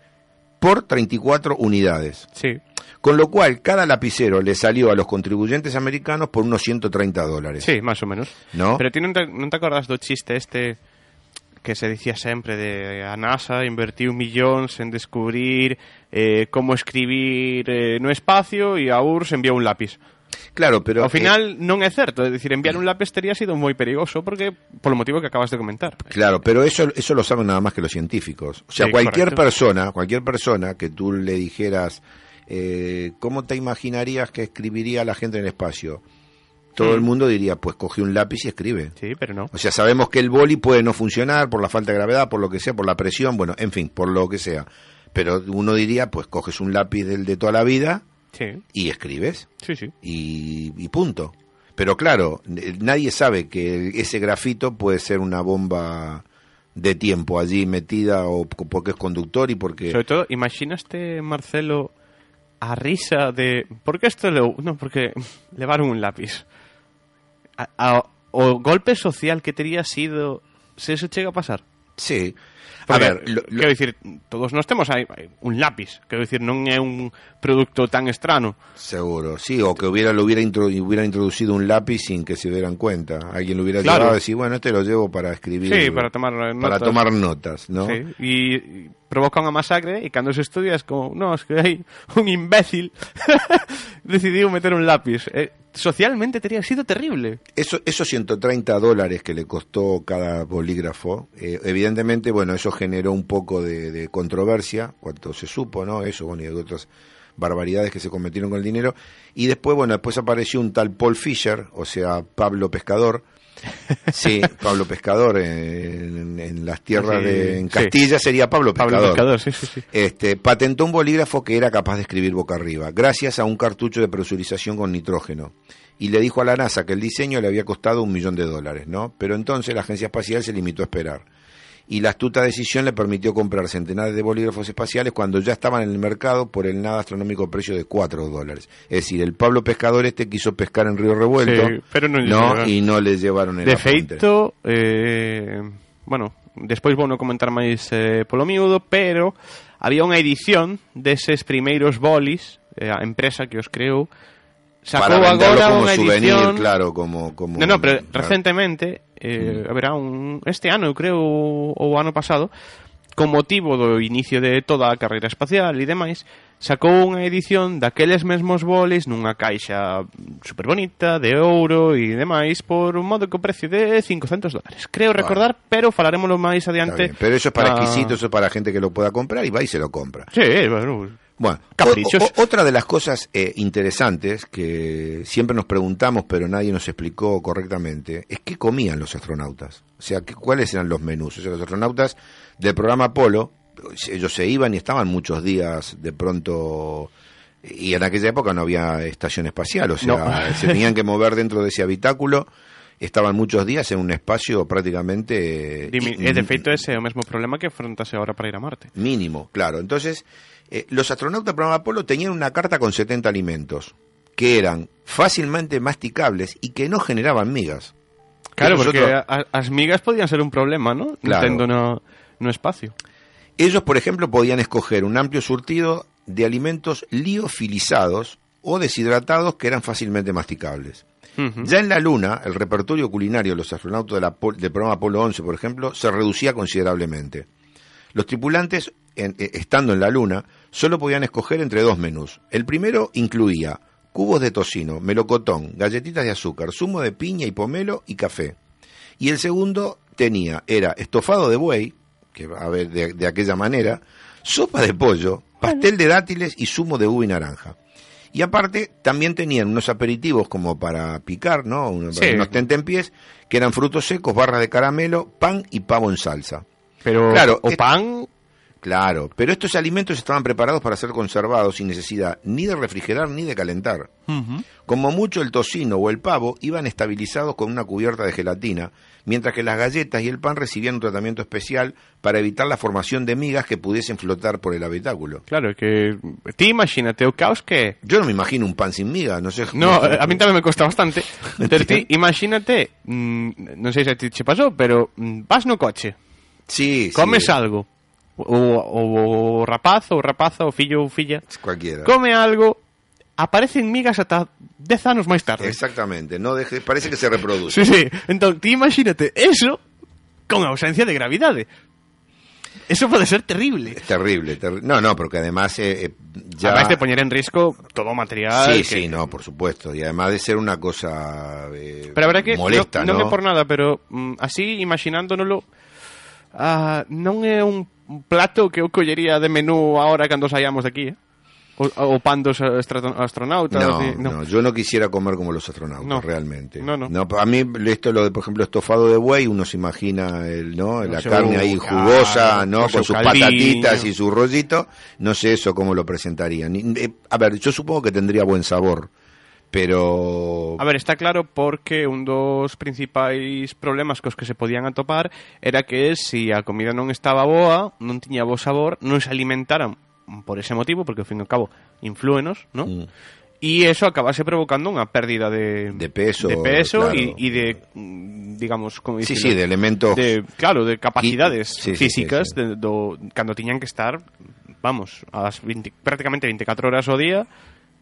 por 34 unidades. Sí. Con lo cual, cada lapicero le salió a los contribuyentes americanos por unos 130 dólares. Sí, máis ou menos. ¿No? Pero ti non te, acordas do chiste este que se dicía sempre de a NASA invertiu millóns en descubrir eh, como escribir eh, no espacio e a URSS enviou un lápiz. Claro, pero... Ao final non é certo, é dicir, enviar un lápiz tería sido moi perigoso porque polo motivo que acabas de comentar. eh, claro, pero eso, eso lo saben nada más que los científicos. O sea, Sí, cualquier correcto. persona, cualquier persona que tú le dijeras, eh, ¿cómo te imaginarías que escribiría la gente en el espacio? Todo Mm. el mundo diría, pues coge un lápiz y escribe. Sí, pero no. O sea, sabemos que el boli puede no funcionar por la falta de gravedad, por lo que sea, por la presión, bueno, en fin, por lo que sea. Pero uno diría, pues coges un lápiz del de toda la vida Sí, y escribes sí, sí. y, y punto. Pero claro, n- nadie sabe que ese grafito puede ser una bomba de tiempo allí metida o porque es conductor y porque... Sobre todo, imaginaste, Marcelo, a risa de... ¿Por qué esto le... No, porque levaron un lápiz. A, a- o golpe social que tería sido se eso chega a pasar. Sí. A Porque, ver, lo- lo- quero dicir, todos nós temos aí un lápiz, quero dicir, non é un produto tan estrano. Seguro, sí, o que hubiera, lo hubiera, intro- hubiera introducido un lápiz sin que se dieran cuenta. Alguien lo hubiera Claro. llevado y decir, bueno, este lo llevo para escribir. Sí, para tomar eh, para notas. tomar notas, ¿no? Sí, e provoca unha masacre e cando se estudia es como, no, es que hai un imbécil decidiu meter un lápiz. Eh, socialmente tería sido terrible. Eso, esos 130 dólares que le costó cada bolígrafo, eh, evidentemente, bueno, eso generó un poco de, de controversia, cuanto se supo, ¿no? Eso, bueno, y de otras barbaridades que se cometieron con el dinero. Y después, bueno, después apareció un tal Paul Fisher, o sea, Pablo Pescador. Sí, Pablo Pescador en, en las tierras Sí, de en sí. Castilla sería Pablo Pescador. Pablo Pescador, sí, sí, sí. Este, patentó un bolígrafo que era capaz de escribir boca arriba, gracias a un cartucho de presurización con nitrógeno. Y le dijo a la NASA que el diseño le había costado un millón de dólares, ¿no? Pero entonces la agencia espacial se limitó a esperar. Y la astuta decisión le permitió comprar centenares de bolígrafos espaciales cuando ya estaban en el mercado por el nada astronómico precio de 4 dólares. Es decir, el Pablo Pescador este quiso pescar en Río Revuelto, Sí, pero ¿no? Y no le llevaron el De feito, eh, bueno, despois vou non comentar máis eh, polo miúdo, pero había unha edición deses primeiros bolis, eh, a empresa que os creou, sacou Para agora como unha souvenir, edición... claro, como... como No, no, pero claro. recentemente, eh, mm. haberá un este ano, eu creo, ou ano pasado, con motivo do inicio de toda a carreira espacial e demais, sacou unha edición daqueles mesmos bolis nunha caixa super bonita, de ouro e demais, por un modo que o precio de 500 dólares. Creo vale. recordar, pero falaremoslo máis adiante. Pero eso é para a... exquisitos para a gente que lo pueda comprar e vai e se lo compra. Sí, bueno, Bueno, Caprichos. o- o- otra de las cosas eh, interesantes que siempre nos preguntamos, pero nadie nos explicó correctamente, es qué comían los astronautas. O sea, ¿qué- cuáles eran los menús. O sea, los astronautas del programa Apolo, ellos se iban y estaban muchos días de pronto Y en aquella época no había estación espacial, o sea, No. se tenían que mover dentro de ese habitáculo. Estaban muchos días en un espacio prácticamente eh, Dimi, in- e de feito ese é o mesmo problema que afrontase ahora para ir a Marte. mínimo, claro. Entonces, eh, los astronautas del programa Apolo tenían una carta con 70 alimentos que eran fácilmente masticables y que no generaban migas. Claro, porque otro- a, as migas podían ser un problema, ¿no? Claro. Tendo no, no espacio. Ellos, por ejemplo, podían escoger un amplio surtido de alimentos liofilizados o deshidratados que eran fácilmente masticables. Ya en la Luna, el repertorio culinario de los astronautas de la del programa Apolo 11, por ejemplo, se reducía considerablemente. Los tripulantes, en- eh, estando en la Luna, solo podían escoger entre dos menús. El primero incluía cubos de tocino, melocotón, galletitas de azúcar, zumo de piña y pomelo y café. Y el segundo tenía, era estofado de buey, que a ver, de, de aquella manera, sopa de pollo, pastel de dátiles y zumo de uva y naranja. Y aparte, también tenían unos aperitivos como para picar, ¿no? Unos, Sí. unos tentempiés, que eran frutos secos, barras de caramelo, pan y pavo en salsa. Pero Claro, o es- pan, Claro, pero estos alimentos estaban preparados para ser conservados sin necesidad ni de refrigerar ni de calentar. Como mucho el tocino o el pavo iban estabilizados con una cubierta de gelatina, mientras que las galletas y el pan recibían un tratamiento especial para evitar la formación de migas que pudiesen flotar por el habitáculo. claro, que ti imagínate o caos que. Yo no me imagino un pan sin miga, no sé. No, a mí tamén me costa bastante. Pero ti, imagínate, mm, non sei se a ti che pasou, pero mm, vas no coche, Sí, sí, comes algo, o, o rapaz ou rapaza ou fillo ou filla Cualquiera. come algo aparecen migas ata 10 anos máis tarde. Exactamente, no deje, parece que se reproduce. sí, sí. Entón, ti imagínate eso con ausencia de gravidade. Eso pode ser terrible. Terrible, terrible. No, no, porque además... Eh, eh, ya... Además de poner en risco todo material... Sí, que... sí, no, por supuesto. Y además de ser una cosa eh, pero habrá que molesta, no, non ¿no? é por nada, pero mm, así imaginándonoslo... Uh, ah, non é un plato que eu collería de menú ahora cando saíamos de aquí, eh? O, o pan dos astronautas. No, así, no, yo no quisiera comer como los astronautas, No. realmente. No, no. a mí esto lo de, por ejemplo, estofado de buey, uno se imagina el, ¿no? la carne ahí claro, jugosa, ¿no? Con sus patatitas y su rollito. No sé eso cómo lo presentarían. Ni- eh, A ver, yo supongo que tendría buen sabor, pero... A ver, está claro porque un dos principais problemas cos que se podían atopar era que se si a comida non estaba boa, non tiña bo sabor, non se alimentaran por ese motivo, porque ao fin e ao cabo inflúenos, ¿no? Mm. Y eso acabase provocando unha pérdida de, de peso, de peso claro. de, digamos, como Sí, sí, de elementos. De, claro, de capacidades y, sí, físicas sí, sí, de, do, cando tiñan que estar, vamos, a las 20, prácticamente 24 horas o día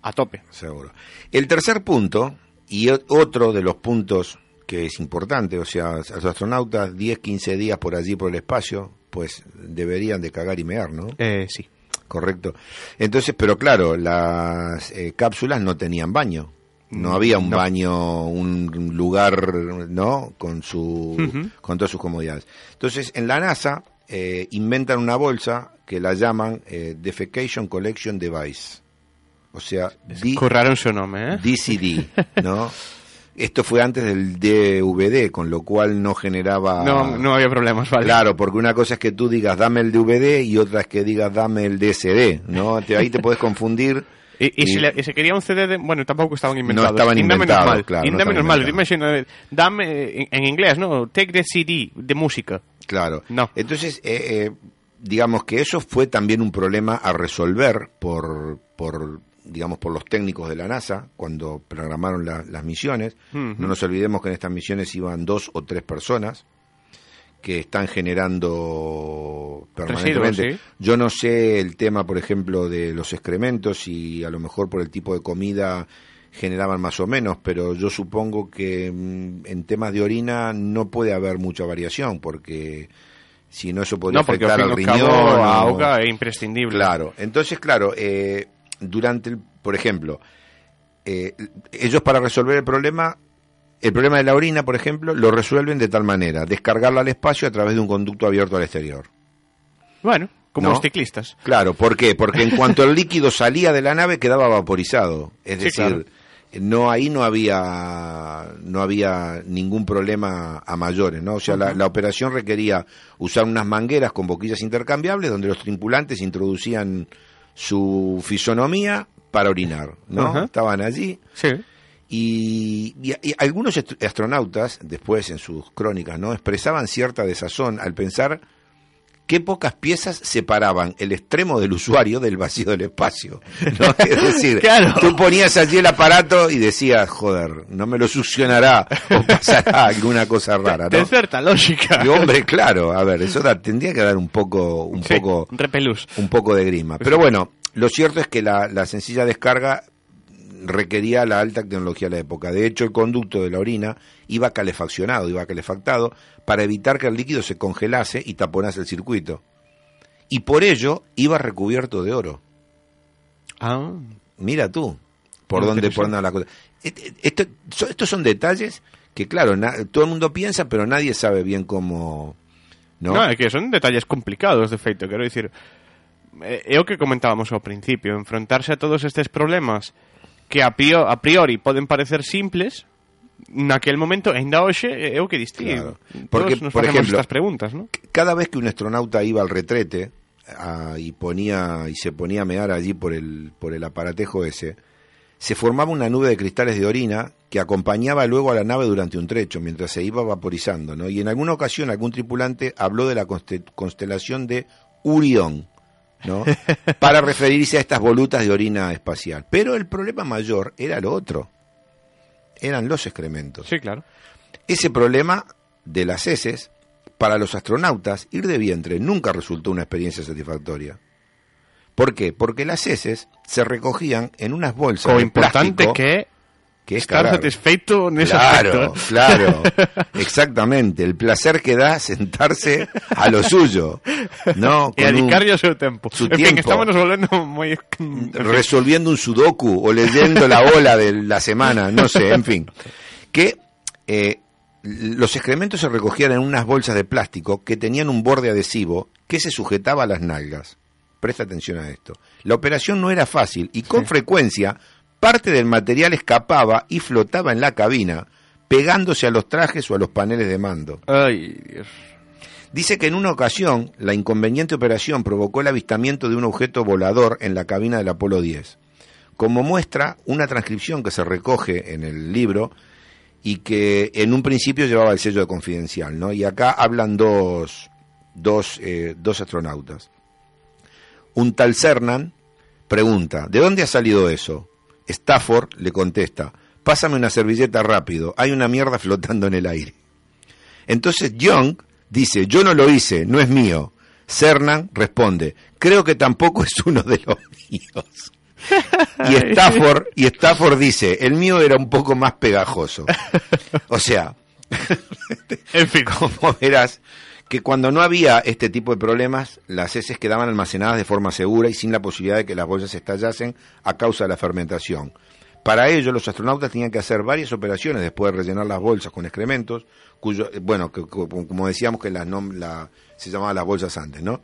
a tope. Seguro. El tercer punto, y otro de los puntos que es importante, o sea, los astronautas 10, 15 días por allí por el espacio, pues deberían de cagar y mear, ¿no? Eh, sí. Correcto. Entonces, pero claro, las eh, cápsulas no tenían baño. No había un no. baño, un lugar, ¿no? Con su, con todas sus comodidades. Entonces, en la NASA eh, inventan una bolsa que la llaman eh, Defecation Collection Device. O sea, D- su nome, eh? DCD, ¿no? Esto fue antes del DVD, con lo cual no generaba... No, no había problemas, vale. Claro, porque una cosa es que tú digas dame el DVD y otra es que digas dame el DSD, ¿no? Ahí te puedes confundir. E, e, Y- se, le- quería un CD de... Bueno, tampouco estaban inventados. estaban Ainda menos inventados, claro, no menos estaban mal. Imagina, dame en, en inglés, ¿no? Take the CD de música. Claro. No. Entonces, eh, eh, digamos que eso fue también un problema a resolver por, por digamos, por los técnicos de la NASA cuando programaron la- las misiones. No nos olvidemos que en estas misiones iban dos o tres personas que están generando permanentemente. Residuos, sí. Yo no sé el tema, por ejemplo, de los excrementos y a lo mejor por el tipo de comida generaban más o menos, pero yo supongo que mm, en temas de orina no puede haber mucha variación porque si no eso podría No, porque ao afectar al riñón. cabo o- auga é imprescindible. Claro, entonces, claro, eh, durante, el, por ejemplo, eh, ellos para resolver el problema, el problema de la orina, por ejemplo, lo resuelven de tal manera, descargarla al espacio a través de un conducto abierto al exterior. Bueno, como No. los ciclistas. Claro, ¿por qué? Porque en cuanto el líquido salía de la nave quedaba vaporizado, es Sí, decir, claro. no ahí no había no había ningún problema a mayores, ¿no? O sea, la, la operación requería usar unas mangueras con boquillas intercambiables donde los tripulantes introducían su fisonomía para orinar, ¿no? Estaban allí Sí. y, y- y algunos astronautas, después en sus crónicas, ¿no? expresaban cierta desazón al pensar qué pocas piezas separaban el extremo del usuario del vacío del espacio. ¿no? Es decir, Claro. tú ponías allí el aparato y decías, joder, no me lo succionará o pasará alguna cosa rara, De ¿no? cierta lógica. Y hombre, claro, a ver, eso da- tendría que dar un poco, un Sí, poco, repelús. un poco de grima. Pero bueno, lo cierto es que la, la sencilla descarga requería la alta tecnología de la época. De hecho, el conducto de la orina iba calefaccionado, iba calefactado, para evitar que el líquido se congelase y taponase el circuito. Y por ello iba recubierto de oro. Ah, Mira tú, por dónde ponen la cosa. Esto, estos son detalles que, claro, na- todo el mundo piensa, pero nadie sabe bien cómo... ¿no? no, é que son detalles complicados, de feito, quero dicir, eh, é o que comentábamos ao principio, enfrontarse a todos estes problemas que a priori, a priori poden parecer simples, naquel momento, ainda hoxe, é o que distingue. Claro. Porque, Todos nos por ejemplo, estas preguntas, ¿no? cada vez que un astronauta iba al retrete ah, y ponía y se ponía a mear allí por el por el aparatejo ese, se formaba una nube de cristales de orina que acompañaba luego a la nave durante un trecho mientras se iba vaporizando, ¿no? Y en alguna ocasión algún tripulante habló de la conste- constelación de Urión, ¿no? Para referirse a estas volutas de orina espacial. Pero el problema mayor era lo otro. Eran los excrementos. Sí, claro. Ese problema de las heces, para los astronautas, ir de vientre nunca resultó una experiencia satisfactoria. ¿Por qué? Porque las heces se recogían en unas bolsas O de importante plástico, que que es estar cagar. satisfeito nese Claro, aspecto. claro, exactamente. El placer que da sentarse a lo suyo, ¿no? Con o seu tempo. su en fin, tiempo. estamos nos volvendo moi... resolviendo un sudoku o leyendo la ola de la semana, no sé, en fin. Que eh, los excrementos se recogían en unas bolsas de plástico que tenían un borde adhesivo que se sujetaba a las nalgas. Presta atención a esto. La operación no era fácil y con frecuencia parte del material escapaba y flotaba en la cabina, pegándose a los trajes o a los paneles de mando. Ai, Dios. Dice que en una ocasión la inconveniente operación provocó el avistamiento de un objeto volador en la cabina del Apolo 10. Como muestra una transcripción que se recoge en el libro y que en un principio llevaba el sello de confidencial, ¿no? Y acá hablan dos, dos, eh, dos astronautas. Un tal Cernan pregunta, ¿de dónde ha salido eso? Stafford le contesta, pásame una servilleta rápido, hay una mierda flotando en el aire. Entonces Young dice, yo no lo hice, no es mío. Cernan responde, creo que tampoco es uno de los míos. Y Stafford, y Stafford dice, el mío era un poco más pegajoso. O sea, En fin, como verás, que cuando no había este tipo de problemas, las heces quedaban almacenadas de forma segura y sin la posibilidad de que las bolsas estallasen a causa de la fermentación. Para ello, los astronautas tenían que hacer varias operaciones después de rellenar las bolsas con excrementos, cuyo, eh, bueno, que- como decíamos que se llamaban las bolsas antes, ¿no?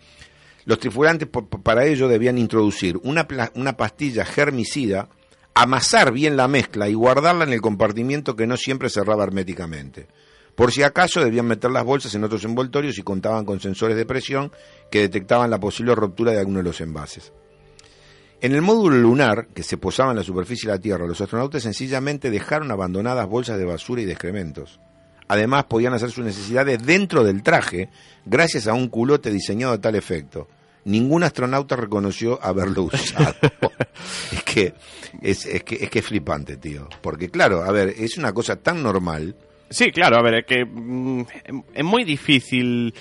Los tripulantes para ello debían introducir una, una pastilla germicida, amasar bien la mezcla y guardarla en el compartimiento que no siempre cerraba herméticamente. Por si acaso debían meter las bolsas en otros envoltorios y contaban con sensores de presión que detectaban la posible ruptura de alguno de los envases. En el módulo lunar, que se posaba en la superficie de la Tierra, los astronautas sencillamente dejaron abandonadas bolsas de basura y de excrementos. Además, podían hacer sus necesidades dentro del traje gracias a un culote diseñado a tal efecto. Ningún astronauta reconoció haberlo usado. es, que, es, es que es que es flipante, tío. Porque claro, a ver, es una cosa tan normal. Sí, claro, a ver, é que mm, é moi difícil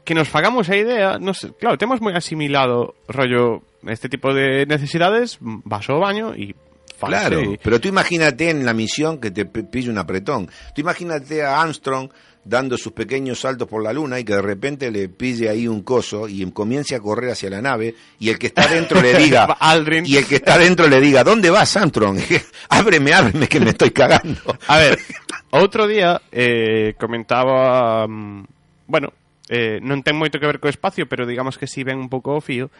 que nos fagamos a idea, no sé, claro, temos moi asimilado rollo este tipo de necesidades, vas ao baño e fanse Claro, pero tú imagínate en la misión que te pille un apretón. Tú imagínate a Armstrong dando sus pequeños saltos por la luna y que de repente le pille ahí un coso y comience a correr hacia la nave y el que está dentro le diga Aldrin. y el que está dentro le diga ¿dónde vas Armstrong? ábreme, ábreme que me estoy cagando. A ver, outro día eh, comentaba mm, Bueno, eh, non ten moito que ver co espacio Pero digamos que si ven un pouco o fío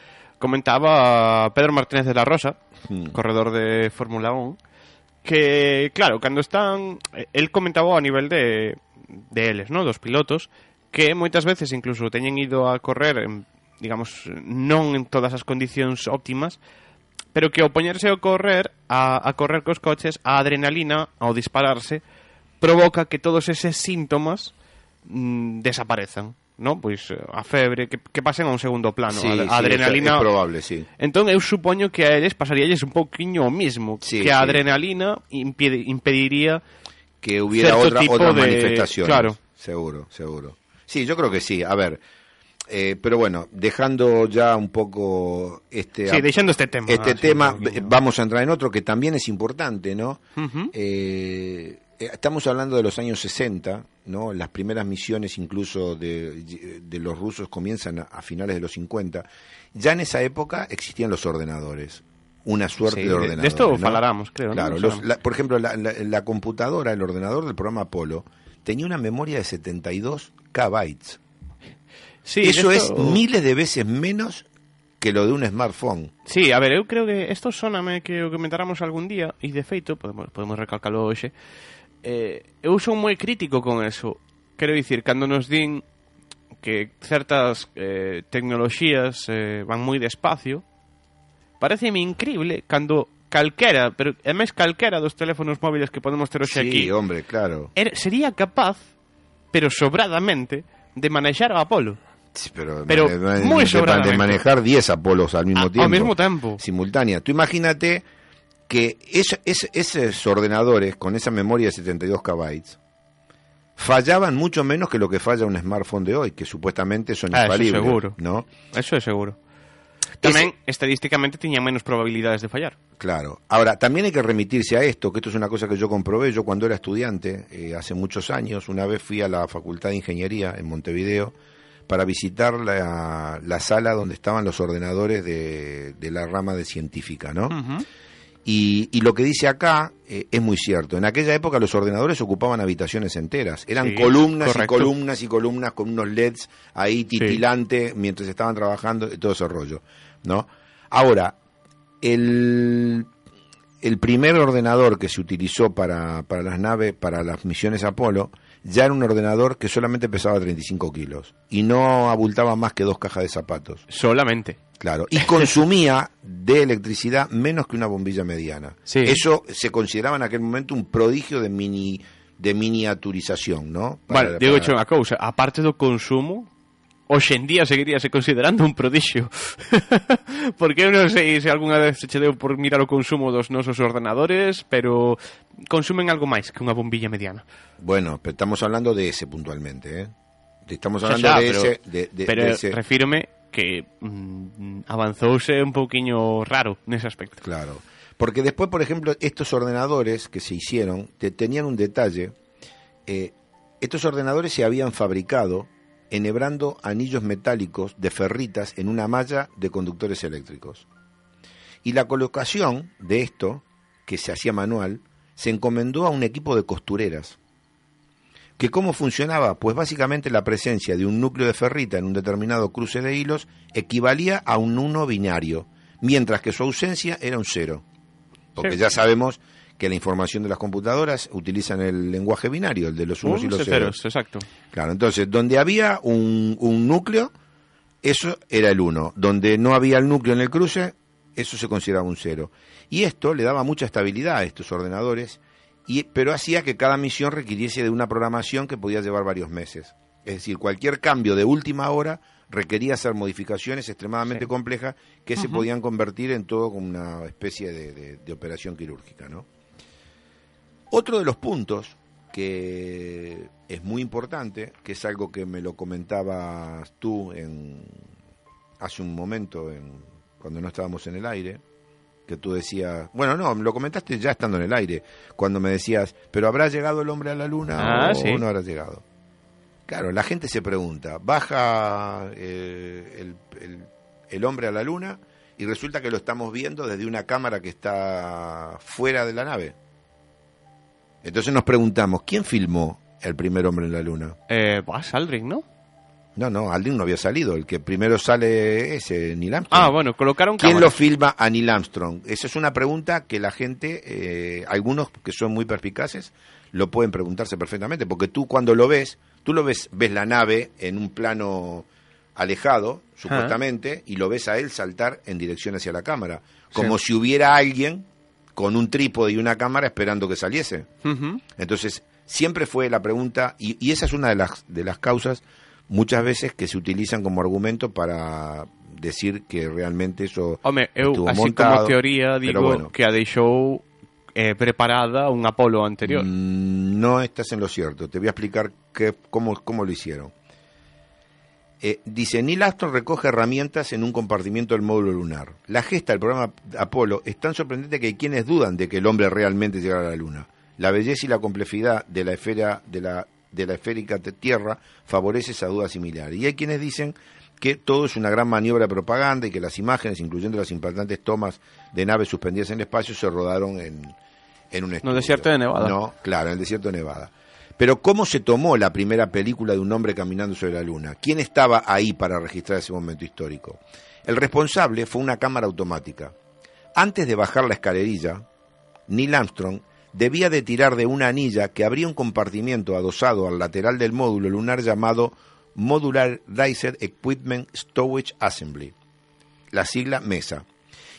Comentaba Pedro Martínez de la Rosa Hmm. Corredor de Fórmula 1 Que, claro, cando están eh, El comentaba a nivel de deles, no, dos pilotos, que moitas veces incluso teñen ido a correr, digamos, non en todas as condicións óptimas, pero que ao poñerse a correr, a, a correr cos coches, a adrenalina, ao dispararse, provoca que todos eses síntomas mm, desaparezan. No? Pois eh, a febre, que, que pasen a un segundo plano sí, a, a sí, adrenalina é probable, sí. Entón eu supoño que a eles pasaríalles un pouquiño o mismo sí, Que a sí. adrenalina impide, impediría que hubiera otra, otras de- manifestaciones. claro. Seguro, seguro. Sí, yo creo que sí. A ver, eh, pero bueno, dejando ya un poco este... Sí, deixando este tema. Este así, tema, vamos a entrar en otro que también es importante, ¿no? Eh, eh, estamos hablando de los años 60, ¿no? Las primeras misiones incluso de, de los rusos comienzan a, a finales de los 50. Ya en esa época existían los ordenadores. Una suerte Sí, de de- ordenadores. de esto ¿no? creo, ¿no? Claro, Nos los- la- por ejemplo, la, la- la computadora, el ordenador del programa Apolo, tenía una memoria de 72 kbytes. Sí, Eso esto- es miles de veces menos que lo de un smartphone. Sí, a ver, eu creo que isto soname que o comentáramos algún día e de feito, podemos, podemos recalcalo hoxe eh, eu son moi crítico con eso quero dicir, cando nos din que certas eh, tecnoloxías eh, van moi despacio pareceme increíble cando calquera, pero é máis calquera dos teléfonos móviles que podemos ter hoxe Sí, aquí hombre, claro. er, sería capaz, pero sobradamente, de manexar a Apolo Sí, pero, Pero muy sobradamente. de manejar 10 Apolos al mismo A- al tiempo. mismo tiempo. Simultánea. Tú imagínate que es- es- esos ordenadores con esa memoria de 72 kbytes fallaban mucho menos que lo que falla un smartphone de hoy, que supuestamente son Ah, eso infalibles. seguro. ¿no? Eso é seguro. Tamén, estadísticamente, tiña menos probabilidades de fallar. Claro. Ahora, también hay que remitirse a esto, que esto es una cosa que yo comprobé. Yo cuando era estudiante, eh, hace muchos años, una vez fui a la Facultad de Ingeniería en Montevideo para visitar la, la sala donde estaban los ordenadores de, de la rama de científica, ¿no? Y, y lo que dice acá eh, es muy cierto. En aquella época los ordenadores ocupaban habitaciones enteras. Eran Sí, columnas correcto. y columnas y columnas con unos LEDs ahí titilantes mientras estaban trabajando y todo ese rollo, ¿no? Ahora, el, el primer ordenador que se utilizó para, para las naves, para las misiones Apolo, ya era un ordenador que solamente pesaba 35 kilos y no abultaba más que dos cajas de zapatos. Solamente. Claro, y consumía de electricidad menos que una bombilla mediana. Sí. Eso se consideraba en aquel momento un prodigio de mini de miniaturización, ¿no? Para- vale, digo para- hecho unha cousa, aparte do consumo, hoxe en día seguiríase considerando un prodixio. Porque eu non sei se algunha vez se che deu por mirar o consumo dos nosos ordenadores, pero consumen algo máis que unha bombilla mediana. Bueno, pero estamos hablando de ese puntualmente, ¿eh? Estamos Xa, hablando xa, de pero, ese... De, de- pero de ese- refírome que mm, avanzouse un pouquiño raro nese aspecto. Claro. Porque después, por ejemplo, estos ordenadores que se hicieron te- tenían un detalle. eh, estos ordenadores se habían fabricado enhebrando anillos metálicos de ferritas en una malla de conductores eléctricos. Y la colocación de esto, que se hacía manual, se encomendó a un equipo de costureras. ¿Que cómo funcionaba? Pues básicamente la presencia de un núcleo de ferrita en un determinado cruce de hilos equivalía a un uno binario, mientras que su ausencia era un cero. Porque Sí. ya sabemos que la información de las computadoras utilizan el lenguaje binario, el de los unos y los ceros. ceros, exacto. Claro, entonces, donde había un, un núcleo, eso era el 1. Donde no había el núcleo en el cruce, eso se consideraba un 0. Y esto le daba mucha estabilidad a estos ordenadores, y, pero hacía que cada misión requiriese de una programación que podía llevar varios meses. Es decir, cualquier cambio de última hora requería hacer modificaciones extremadamente complejas que se podían convertir en todo como una especie de, de- de operación quirúrgica, ¿no? Otro de los puntos que es muy importante, que es algo que me lo comentabas tú en, hace un momento, en, cuando no estábamos en el aire, que tú decías, bueno, no, me lo comentaste ya estando en el aire, cuando me decías, pero ¿habrá llegado el hombre a la luna Ah, o sí. no habrá llegado? Claro, la gente se pregunta, baja eh, el, el- el hombre a la luna y resulta que lo estamos viendo desde una cámara que está fuera de la nave. Entonces nos preguntamos, ¿quién filmó el primer hombre en la luna? Eh, Buzz Aldrin, ¿no? No, no, Aldrin no había salido. El que primero sale es eh, Neil Armstrong. Ah, bueno, colocaron ¿Quién cámaras. lo filma a Neil Armstrong? Esa es una pregunta que la gente, eh, algunos que son muy perspicaces, lo pueden preguntarse perfectamente, porque tú cuando lo ves, tú lo ves, ves la nave en un plano alejado, supuestamente, y lo ves a él saltar en dirección hacia la cámara, como si hubiera alguien con un trípode y una cámara esperando que saliese. Ujú. Entonces, siempre fue la pregunta, y, y esa es una de las, de las causas muchas veces que se utilizan como argumento para decir que realmente eso Home, eu, estuvo así montado, como teoría, digo bueno. que a deixou eh, preparada un Apolo anterior. Mm, No estás en lo cierto. Te voy a explicar qué, cómo, cómo lo hicieron. Eh, dice, Neil Armstrong recoge herramientas en un compartimiento del módulo lunar. La gesta del programa Apolo es tan sorprendente que hay quienes dudan de que el hombre realmente llegara a la Luna. La belleza y la complejidad de la esfera de la, de la esférica Tierra favorece esa duda similar. Y hay quienes dicen que todo es una gran maniobra de propaganda y que las imágenes, incluyendo las impactantes tomas de naves suspendidas en el espacio, se rodaron en, en un estudio. desierto de Nevada. No, claro, en el desierto de Nevada. Pero ¿cómo se tomó la primera película de un hombre caminando sobre la Luna? ¿Quién estaba ahí para registrar ese momento histórico? El responsable fue una cámara automática. Antes de bajar la escalerilla, Neil Armstrong debía de tirar de una anilla que abría un compartimiento adosado al lateral del módulo lunar llamado Modular Riser Equipment Storage Assembly, la sigla MESA.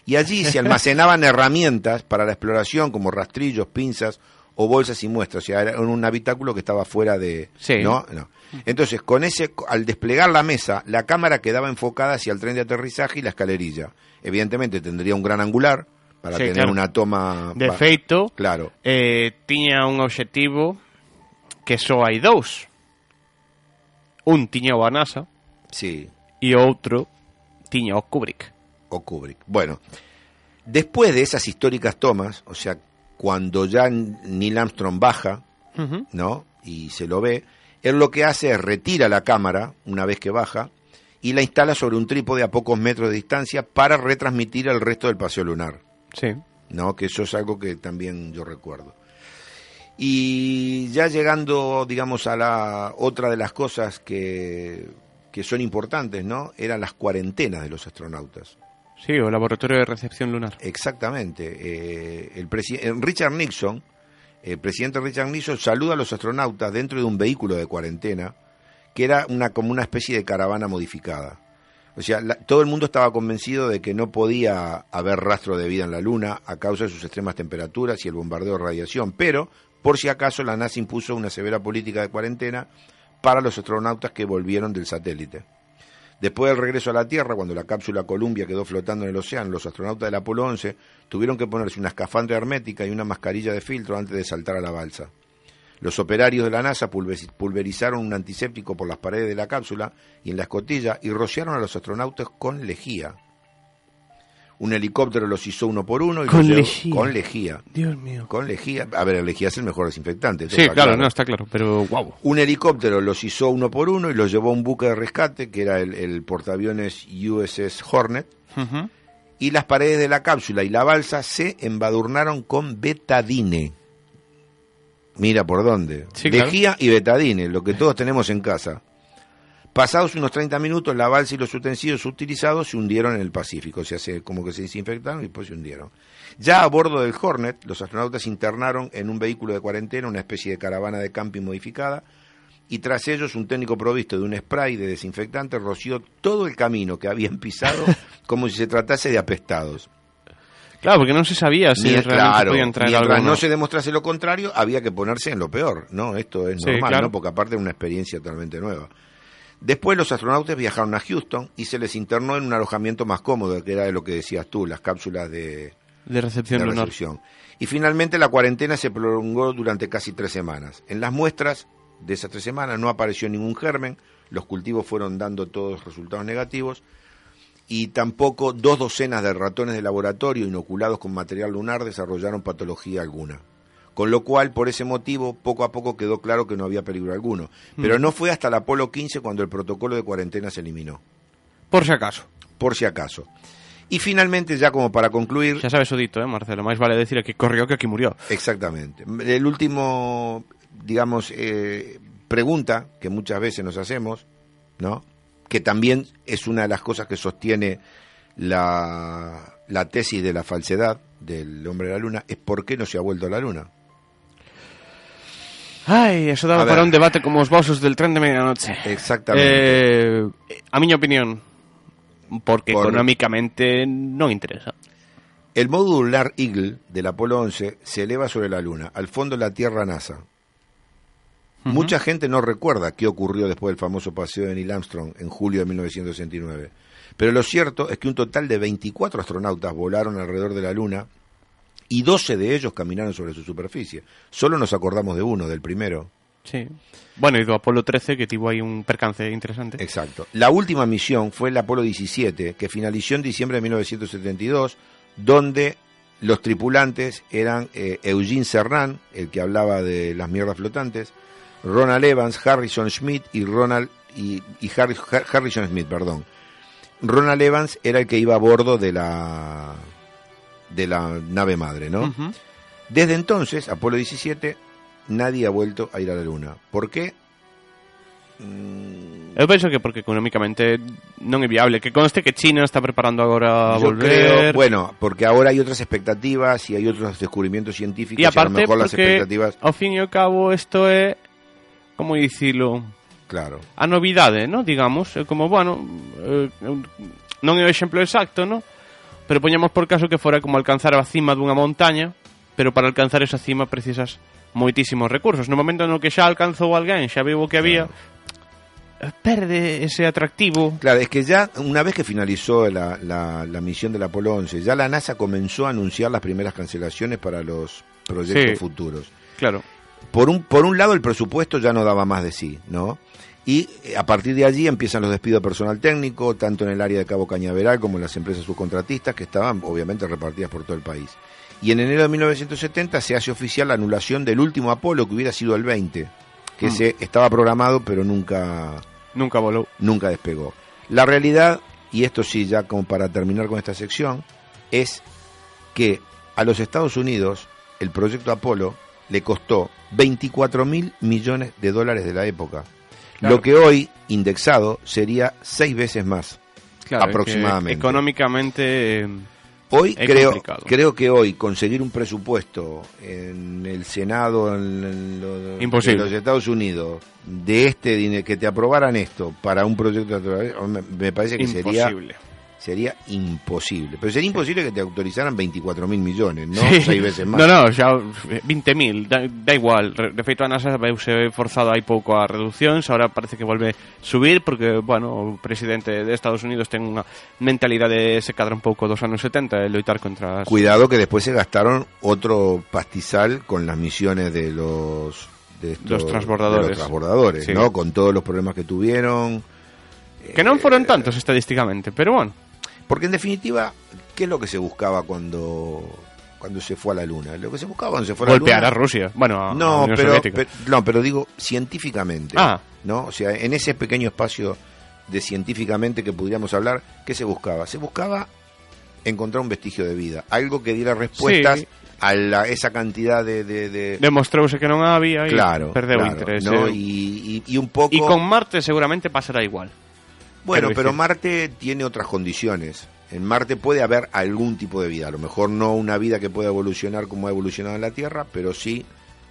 Y allí se almacenaban herramientas para la exploración como rastrillos, pinzas o bolsas y muestras. O sea, era un habitáculo que estaba fuera de... Sí. ¿no? No. Entonces, con ese, al desplegar la mesa, la cámara quedaba enfocada hacia el tren de aterrizaje y la escalerilla. Evidentemente tendría un gran angular para Sí, tener claro. una toma... De feito, Claro. eh, tiña un obxectivo que só hai dous. Un tiña o a NASA Sí, e o outro tiña o Kubrick. o Kubrick. Bueno, después de esas históricas tomas, o sea, cuando ya Neil Armstrong baja. ¿no? Y se lo ve, él lo que hace es retira la cámara una vez que baja y la instala sobre un trípode a pocos metros de distancia para retransmitir el resto del paseo lunar, Sí. ¿no? Que eso es algo que también yo recuerdo. Y ya llegando, digamos, a la otra de las cosas que, que son importantes, ¿no? Eran las cuarentenas de los astronautas. Sí, o laboratorio de recepción lunar. Exactamente. Eh, el eh, Richard Nixon, el presidente Richard Nixon saluda a los astronautas dentro de un vehículo de cuarentena que era una como una especie de caravana modificada. O sea, la- todo el mundo estaba convencido de que no podía haber rastro de vida en la Luna a causa de sus extremas temperaturas y el bombardeo de radiación, pero por si acaso la NASA impuso una severa política de cuarentena para los astronautas que volvieron del satélite. Después del regreso a la Tierra, cuando la cápsula Columbia quedó flotando en el océano, los astronautas del Apolo 11 tuvieron que ponerse una escafandra hermética y una mascarilla de filtro antes de saltar a la balsa. Los operarios de la NASA pulveriz- pulverizaron un antiséptico por las paredes de la cápsula y en la escotilla y rociaron a los astronautas con lejía. Un helicóptero los hizo uno por uno y Con los llevó- lejía. con lejía. Dios mío. Con lejía. A ver, el lejía es el mejor desinfectante. Sí, está claro, no, está claro, pero wow. un helicóptero los hizo uno por uno y los llevó a un buque de rescate, que era el, el portaaviones USS Hornet, Ujú. y las paredes de la cápsula y la balsa se embadurnaron con betadine. Mira por dónde. Sí, claro. Lejía y betadine, lo que todos tenemos en casa. Pasados unos 30 minutos, la balsa y los utensilios utilizados se hundieron en el Pacífico. O sea, se, como que se desinfectaron y después se hundieron. Ya a bordo del Hornet, los astronautas internaron en un vehículo de cuarentena, una especie de caravana de camping modificada, y tras ellos un técnico provisto de un spray de desinfectante roció todo el camino que habían pisado como si se tratase de apestados. Claro, porque non se sabía se Mien- realmente claro, podían traer mientras algo. no se demostrase lo contrario, había que ponerse en lo peor, ¿no? Esto es Sí, normal, claro. ¿no? Porque aparte era una experiencia totalmente nueva. Después los astronautas viajaron a Houston y se les internó en un alojamiento más cómodo, que era de lo que decías tú, las cápsulas de, De recepción de recepción. Y finalmente la cuarentena se prolongó durante casi tres semanas. En las muestras de esas tres semanas no apareció ningún germen, los cultivos fueron dando todos resultados negativos y tampoco dos docenas de ratones de laboratorio inoculados con material lunar desarrollaron patología alguna. Con lo cual, por ese motivo, poco a poco quedó claro que no había peligro alguno. Pero no fue hasta el Apolo 15 cuando el protocolo de cuarentena se eliminó, Por si acaso. por si acaso. Y finalmente, ya como para concluir, Xa sabes o dito, eh, Marcelo. Máis vale decir que corrió que aquí murió. Exactamente. El último, digamos, eh, pregunta que muchas veces nos hacemos, ¿no? Que también es una de las cosas que sostiene la, la tesis de la falsedad del hombre de la luna, es por qué no se ha vuelto a la luna. Ai, eso daba A para ver. un debate como os vosos del tren de medianoche. Exactamente. Eh, a miña opinión, porque Por- económicamente non interesa. El módulo lunar Eagle del Apolo 11 se eleva sobre la Luna, al fondo de la Tierra NASA. Mucha gente no recuerda qué ocurrió después del famoso paseo de Neil Armstrong en julio de 1969. Pero lo cierto es que un total de 24 astronautas volaron alrededor de la Luna y 12 de ellos caminaron sobre su superficie. Solo nos acordamos de uno, del primero. Sí. Bueno, e do Apolo 13 que tivo aí un percance interesante. Exacto. La última misión fue el Apolo 17, que finalizó en diciembre de 1972, donde los tripulantes eran eh, Eugene Cernan, el que hablaba de las mierdas flotantes, Ronald Evans, Harrison Schmidt y Ronald y, y Harri- Har- Harrison Smith, perdón. Ronald Evans era el que iba a bordo de la de la nave madre, ¿no? Desde entonces, Apolo 17, nadie ha vuelto a ir a la Luna. ¿Por qué? Mm, Eu penso que porque económicamente non é viable. Que conste que China está preparando agora a Yo volver. creo, bueno, porque ahora hay otras expectativas y hay otros descubrimientos científicos e y, a lo aparte mejor las porque expectativas, ao fin e ao cabo isto é como dicilo claro. a novidade, ¿no? digamos, é como, bueno, eh, non é o exemplo exacto, ¿no? Pero poñamos por caso que fora como alcanzar a cima dunha montaña, pero para alcanzar esa cima precisas moitísimos recursos. No momento no que xa alcanzou alguén, xa viu o que había, eh, perde ese atractivo. Claro, es que ya una vez que finalizó la, la- la misión del Apolo 11, ya la NASA comenzó a anunciar las primeras cancelaciones para los proyectos Sí. futuros. Claro. Por un, por un lado, el presupuesto ya no daba más de sí, ¿no? Y eh, a partir de allí empiezan los despidos de personal técnico, tanto en el área de Cabo Cañaveral como en las empresas subcontratistas, que estaban obviamente repartidas por todo el país. Y en enero de 1970 se hace oficial la anulación del último Apolo, que hubiera sido el 20, que Mm. se estaba programado, pero nunca, Nunca volou. nunca despegó. La realidad, y esto sí, ya como para terminar con esta sección, es que a los Estados Unidos el proyecto Apolo le costó 24 mil millones de dólares de la época. Claro. Lo que hoy, indexado, sería seis veces más. Claro, Aproximadamente. que económicamente... eh, Hoy Es creo, complicado. creo que hoy conseguir un presupuesto en el Senado en, en lo- Imposible. de los Estados Unidos de este dinero que te aprobaran esto para un proyecto me, me parece que sería imposible. sería imposible. Pero sería imposible que te autorizaran 24 mil millones, no Sí. seis veces más. No, no, xa 20.000, da, da igual. Re- De feito, a NASA veuse forzado hai pouco a reduccións, ahora parece que volve subir porque, bueno, o presidente de Estados Unidos ten unha mentalidade se cadra un pouco dos anos 70 e loitar contra as... Cuidado que después se gastaron otro pastizal con las misiones de los de estos- Los transbordadores. de los transbordadores, Sí. ¿no? Con todos los problemas que tuvieron. Que non foron tantos estadísticamente, pero bueno. Porque en definitiva, ¿qué es lo que se buscaba cuando cuando se fue a la luna? Lo que se buscaba cuando se fue a la Golpear luna a Rusia. Bueno, a, No, Unión pero, pero- no, pero digo científicamente. Ah. ¿no? O sea, en ese pequeño espacio de científicamente que pudiéramos hablar, ¿qué se buscaba? Se buscaba encontrar un vestigio de vida, algo que diera respuestas Sí. a la- esa cantidad de... de- de- Demostrouse que non había e claro, perdeu claro, interés. ¿no? eh. Y, y- y un poco... E con Marte seguramente pasará igual. Bueno, pero. Marte tiene otras condiciones. En Marte puede haber algún tipo de vida, a lo mejor no una vida que pueda evolucionar como ha evolucionado en la Tierra, pero sí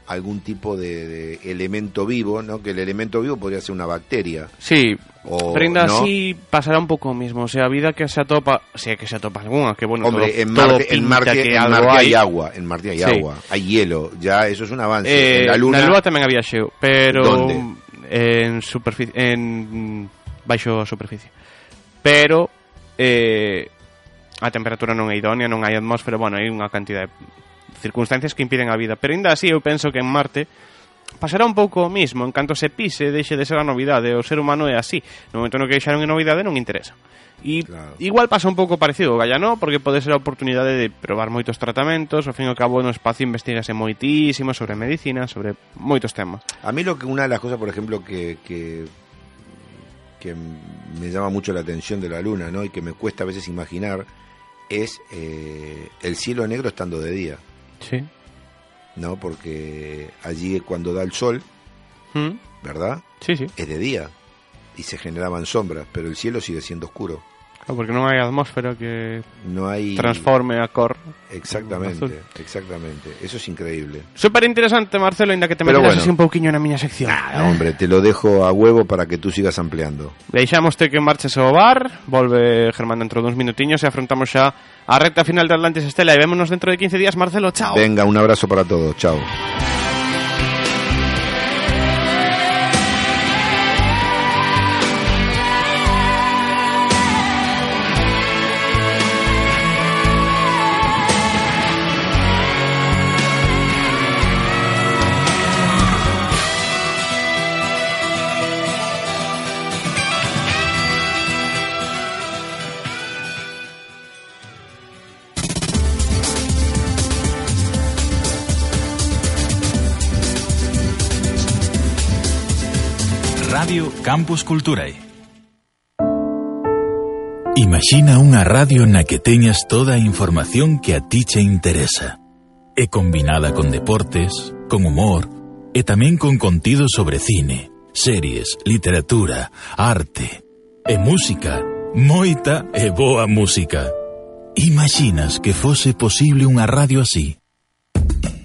algún tipo de, de elemento vivo, ¿no? Que el elemento vivo podría ser una bacteria. Sí, O, ¿no? así pasará un pouco o mismo, o sea, vida que se atopa, si é que se atopa algunha, que bueno, Hombre, todo, en Marte, en Marte, que en Marte hay agua, en Marte hay Sí. agua, hay hielo, ya eso es un avance. Eh, en la Luna, Na Lua tamén había xeo, pero ¿Dónde? en superficie en baixo a superficie. Pero eh, a temperatura non é idónea, non hai atmósfera, bueno, hai unha cantidad de circunstancias que impiden a vida. Pero ainda así eu penso que en Marte pasará un pouco o mismo, en canto se pise deixe de ser a novidade, o ser humano é así no momento no que deixaron a novidade non interesa e claro. igual pasa un pouco parecido Gaia non, porque pode ser a oportunidade de probar moitos tratamentos, ao fin e ao cabo no espacio investigase moitísimo sobre medicina sobre moitos temas a mí lo que una de las cosas, por ejemplo que, que que me llama mucho la atención de la luna, ¿no? Y que me cuesta a veces imaginar, es eh, el cielo negro estando de día, Sí. ¿no? Porque allí cuando da el sol, ¿verdad? Sí, sí. Es de día y se generaban sombras, pero el cielo sigue siendo oscuro. Claro, porque non hai atmósfera que No hay... transforme a cor. Exactamente, exactamente. Eso es increíble. Super interesante, Marcelo, ainda que te meteras bueno. así un pouquiño na miña sección. Ah, hombre, te lo dejo a huevo para que tú sigas ampliando. Deixámoste que marches ao bar Volve Germán dentro duns minutiños E afrontamos xa a recta final de Atlantis Estela E vémonos dentro de 15 días, Marcelo, chao Venga, un abrazo para todos. Chao. Radio Campus Culturae. Imagina unha radio na que teñas toda a información que a ti che interesa. É combinada con deportes, con humor e tamén con contido sobre cine, series, literatura, arte e música. Moita e boa música. Imaginas que fose posible unha radio así?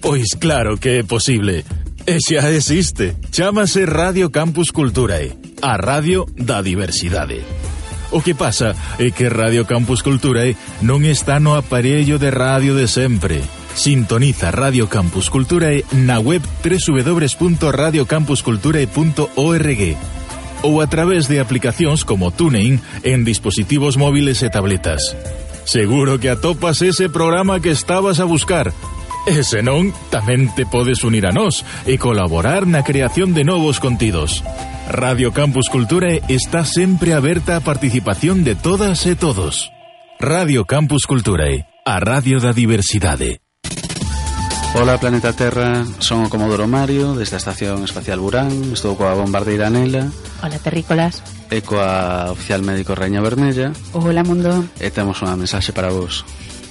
Pois claro que é posible. E xa existe. Chámase Radio Campus Culturae, a radio da diversidade. O que pasa é que Radio Campus Culturae non está no aparello de radio de sempre. Sintoniza Radio Campus Culturae na web www.radiocampusculturae.org ou a través de aplicacións como TuneIn en dispositivos móviles e tabletas. Seguro que atopas ese programa que estabas a buscar E senón, tamén te podes unir a nós e colaborar na creación de novos contidos. Radio Campus Cultura está sempre aberta a participación de todas e todos. Radio Campus Culturae, a radio da diversidade. Ola Planeta Terra, son o Comodoro Mario desde a Estación Espacial Burán. Estou coa bombardeira Anela. Ola Terrícolas. E coa oficial médico Reña Vermella Ola Mundo. E temos unha mensaxe para vos.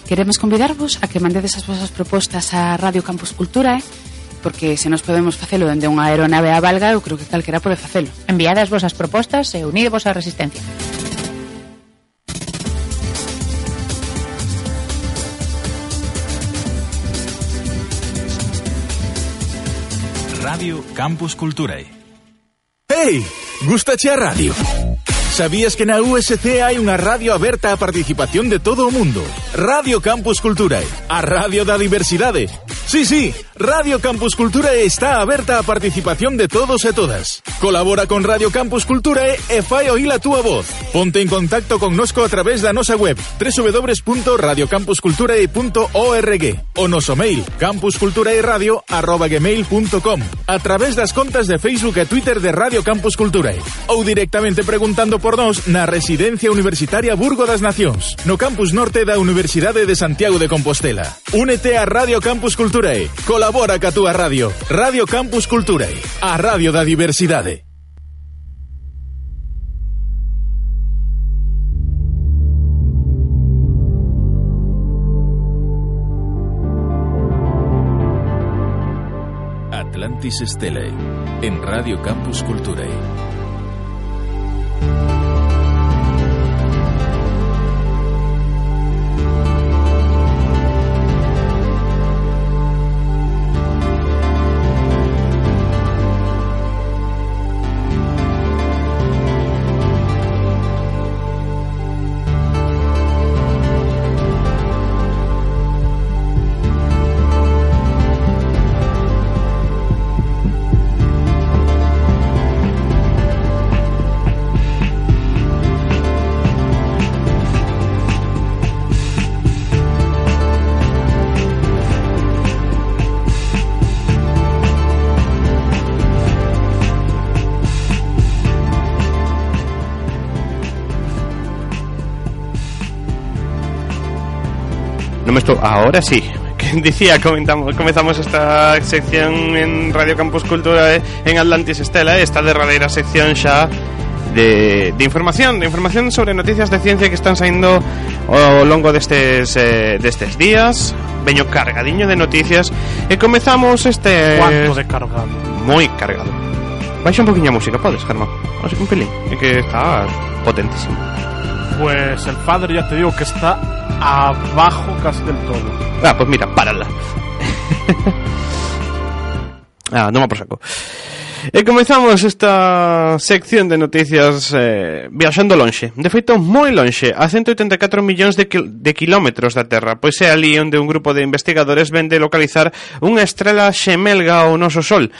Queremos convidarvos a que mandedes as vosas propostas a Radio Campus Cultura, eh? porque se nos podemos facelo dende unha aeronave a valga, eu creo que calquera pode facelo. Enviade as vosas propostas e unidevos á resistencia. Radio Campus Culturae. Hey, gustache a radio. Sabías que na USC hai unha radio aberta á participación de todo o mundo? Radio Campus Culturae, a radio da diversidade. Sí, sí, Radio Campus Culturae está aberta á participación de todos e todas. Colabora con Radio Campus Culturae e fai oír a túa voz. Ponte en contacto con nosco a través da nosa web www.radiocampusculturae.org o noso mail campusculturaeradio@gmail.com a través das contas de Facebook e Twitter de Radio Campus Culturae ou directamente preguntando por nós na Residencia Universitaria Burgo das Nacións, no campus norte da Universidade de Santiago de Compostela. Únete a Radio Campus Culturae. Colabora ca túa radio. Radio Campus Culturae, a radio da diversidade. Atlantis Stelae, en Radio Campus Culturae. Estoy... Ahora sí. Decía, comentamos, comenzamos esta sección en Radio Campus Cultura eh, en Atlantis Estela, esta derradeira sección xa de, de información, de información sobre noticias de ciencia que están saindo ao longo destes, eh, destes días. Veño cargadiño de noticias e comezamos este... Cuánto de cargado Moi cargado. Baixa un poquinho a música, podes, Germán? Así un pelín. É que está potentísimo. Pues el padre ya te digo que está abajo casi del todo. Ah, pues mira, párala. ah, no me por saco. E comezamos esta sección de noticias eh, viaxando lonxe. De feito, moi lonxe, a 184 millóns de, kil de kilómetros da Terra. Pois é ali onde un grupo de investigadores vende localizar unha estrela xemelga ao noso Sol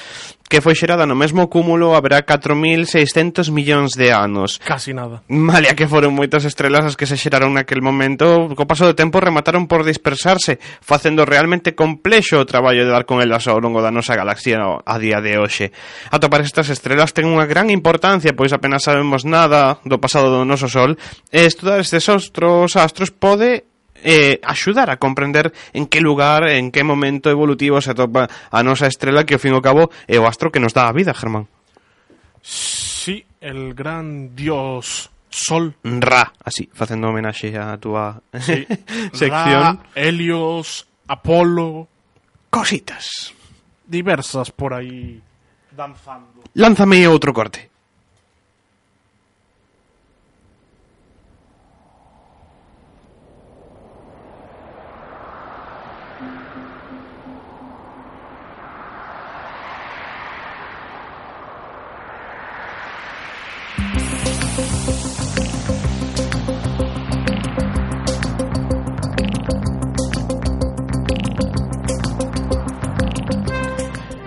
que foi xerada no mesmo cúmulo haberá 4.600 millóns de anos. Casi nada. Malia que foron moitas estrelas as que se xeraron naquel momento, co paso do tempo remataron por dispersarse, facendo realmente complexo o traballo de dar con elas ao longo da nosa galaxia a día de hoxe. Atopar estas estrelas ten unha gran importancia, pois apenas sabemos nada do pasado do noso Sol, e estudar estes outros astros pode eh, axudar a comprender en que lugar, en que momento evolutivo se atopa a nosa estrela que ao fin e ao cabo é o astro que nos dá a vida, Germán. Sí, el gran dios Sol. Ra, así, facendo homenaxe a túa Sí. sección. Ra, Helios, Apolo, Cositas. diversas por aí danzando. Lánzame outro corte.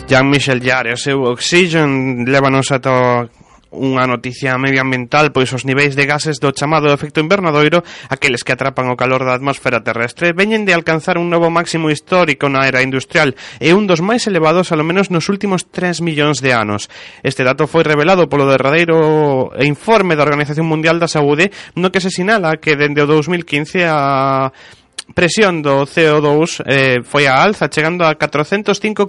Jean-Michel Jarre, o seu Oxygen lévanos ata unha noticia medioambiental pois os niveis de gases do chamado efecto invernadoiro, aqueles que atrapan o calor da atmosfera terrestre, veñen de alcanzar un novo máximo histórico na era industrial e un dos máis elevados alo menos nos últimos 3 millóns de anos. Este dato foi revelado polo derradeiro informe da Organización Mundial da Saúde, no que se sinala que dende o 2015 a presión do CO2 eh, foi a alza, chegando a 405,5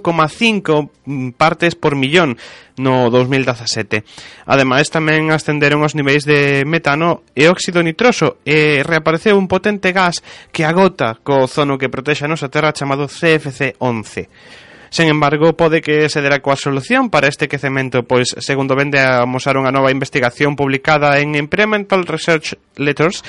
mm, partes por millón no 2017. Ademais, tamén ascenderon os niveis de metano e óxido nitroso e reapareceu un potente gas que agota co ozono que protexe a nosa terra chamado CFC-11. Sen embargo, pode que se dera coa solución para este quecemento, pois, segundo vende a amosar unha nova investigación publicada en Environmental Research Letters,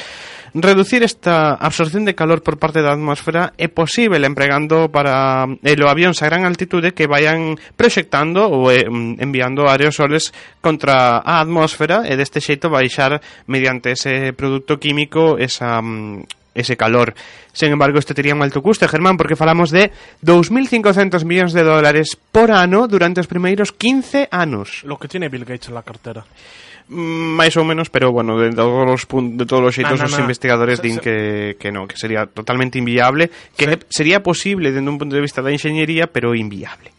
Reducir esta absorción de calor por parte da atmosfera é posible empregando para eh, el avións a gran altitude que vayan proxectando ou eh, enviando aerosoles contra eh, a atmosfera e deste xeito baixar mediante ese produto químico esa mm, ese calor. Sen embargo, este tería un alto custe, Germán, porque falamos de 2.500 millóns de dólares por ano durante os primeiros 15 anos. Lo que tiene Bill Gates en la cartera. Máis ou menos, pero bueno, de todos os pun- de todos os xeitos Na, na, os na. investigadores Se- din se- que, que no, que sería totalmente inviable, que sería posible dende un punto de vista da enxeñería, pero inviable.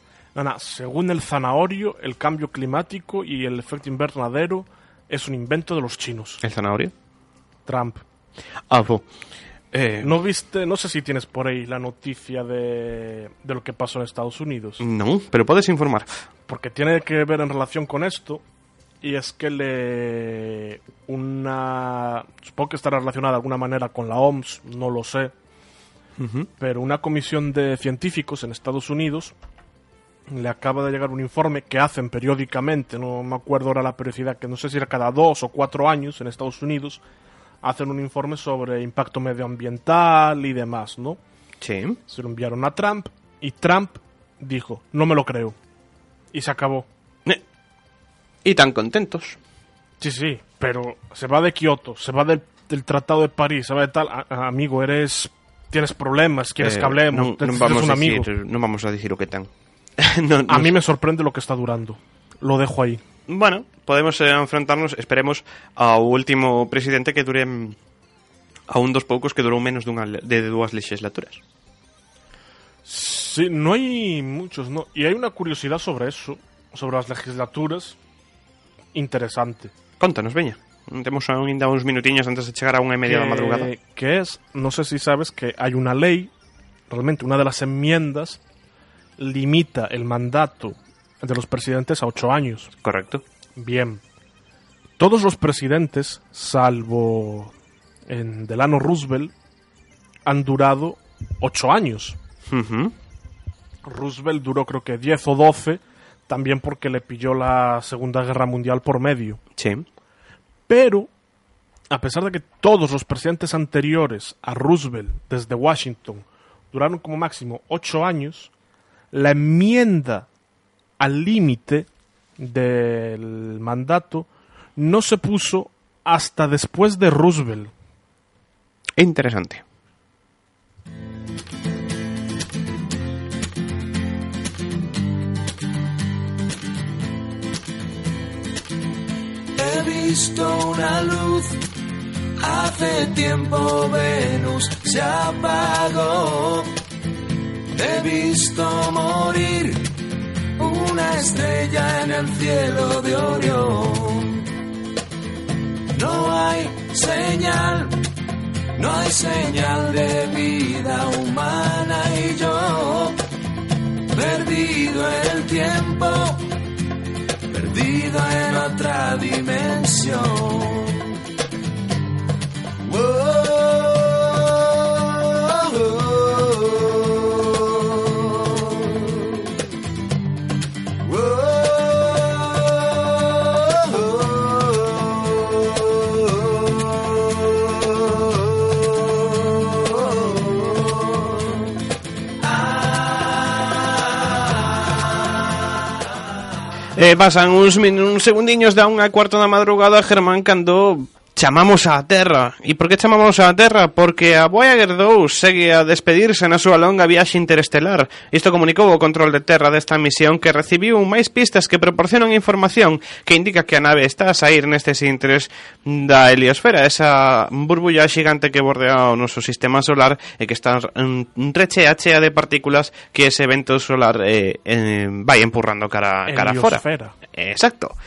Según el zanahorio, el cambio climático y el efecto invernadero es un invento de los chinos. El zanahorio? Trump. Ah. Eh, ¿No viste, no sé si tienes por ahí la noticia de, de lo que pasó en Estados Unidos? no, pero podes informar. Porque tiene que ver en relación con esto. Y es que le. Una. Supongo que estará relacionada de alguna manera con la OMS, no lo sé. Pero una comisión de científicos en Estados Unidos le acaba de llegar un informe que hacen periódicamente, no me acuerdo ahora la periodicidad, que no sé si era cada dos o cuatro años en Estados Unidos, hacen un informe sobre impacto medioambiental y demás, ¿no? Sí. Se lo enviaron a Trump y Trump dijo, no me lo creo. Y se acabó. Y tan contentos. Sí, sí, pero se va de Kioto, se va del, del Tratado de París, se va de tal. A- a- amigo, eres. Tienes problemas, quieres Eh, que hablemos, te- non eres vamos un a amigo. Decir, non vamos a dicir o que ten. non, A mí me sorprende lo que está durando. Lo dejo ahí. Bueno, podemos eh, enfrentarnos, esperemos, ao último presidente que dure mm, a un dos poucos que durou menos dunha, de dúas legislaturas. Sí, no hay muchos, ¿no? Y hay una curiosidad sobre eso, sobre las legislaturas, interesante. Contanos, veña. Temos ainda uns minutiños antes de chegar a unha e media da madrugada. que es, no sé si sabes que hay una ley, realmente una de las enmiendas limita el mandato de los presidentes a ocho años. Correcto. Bien. Todos los presidentes, salvo en Delano Roosevelt, han durado ocho años. Ujú. Roosevelt duró creo que 10 o 12, también porque le pilló la Segunda Guerra Mundial por medio. Sí. Pero a pesar de que todos los presidentes anteriores a Roosevelt desde Washington duraron como máximo ocho años, la enmienda al límite del mandato no se puso hasta después de Roosevelt. Interesante. He visto una luz, hace tiempo Venus se apagó. He visto morir una estrella en el cielo de Orión. No hay señal, no hay señal de vida humana y yo, perdido el tiempo, perdido en otra dimensión. E pasan uns, min, uns segundiños da unha cuarto da madrugada, Germán, cando chamamos á Terra. E por que chamamos á Terra? Porque a Voyager 2 segue a despedirse na súa longa viaxe interestelar. Isto comunicou o control de Terra desta misión que recibiu máis pistas que proporcionan información que indica que a nave está a sair nestes intres da heliosfera, esa burbulla xigante que bordea o noso sistema solar e que está mm, rechea chea de partículas que ese vento solar eh, eh, vai empurrando cara, cara fora. Heliosfera. Exacto.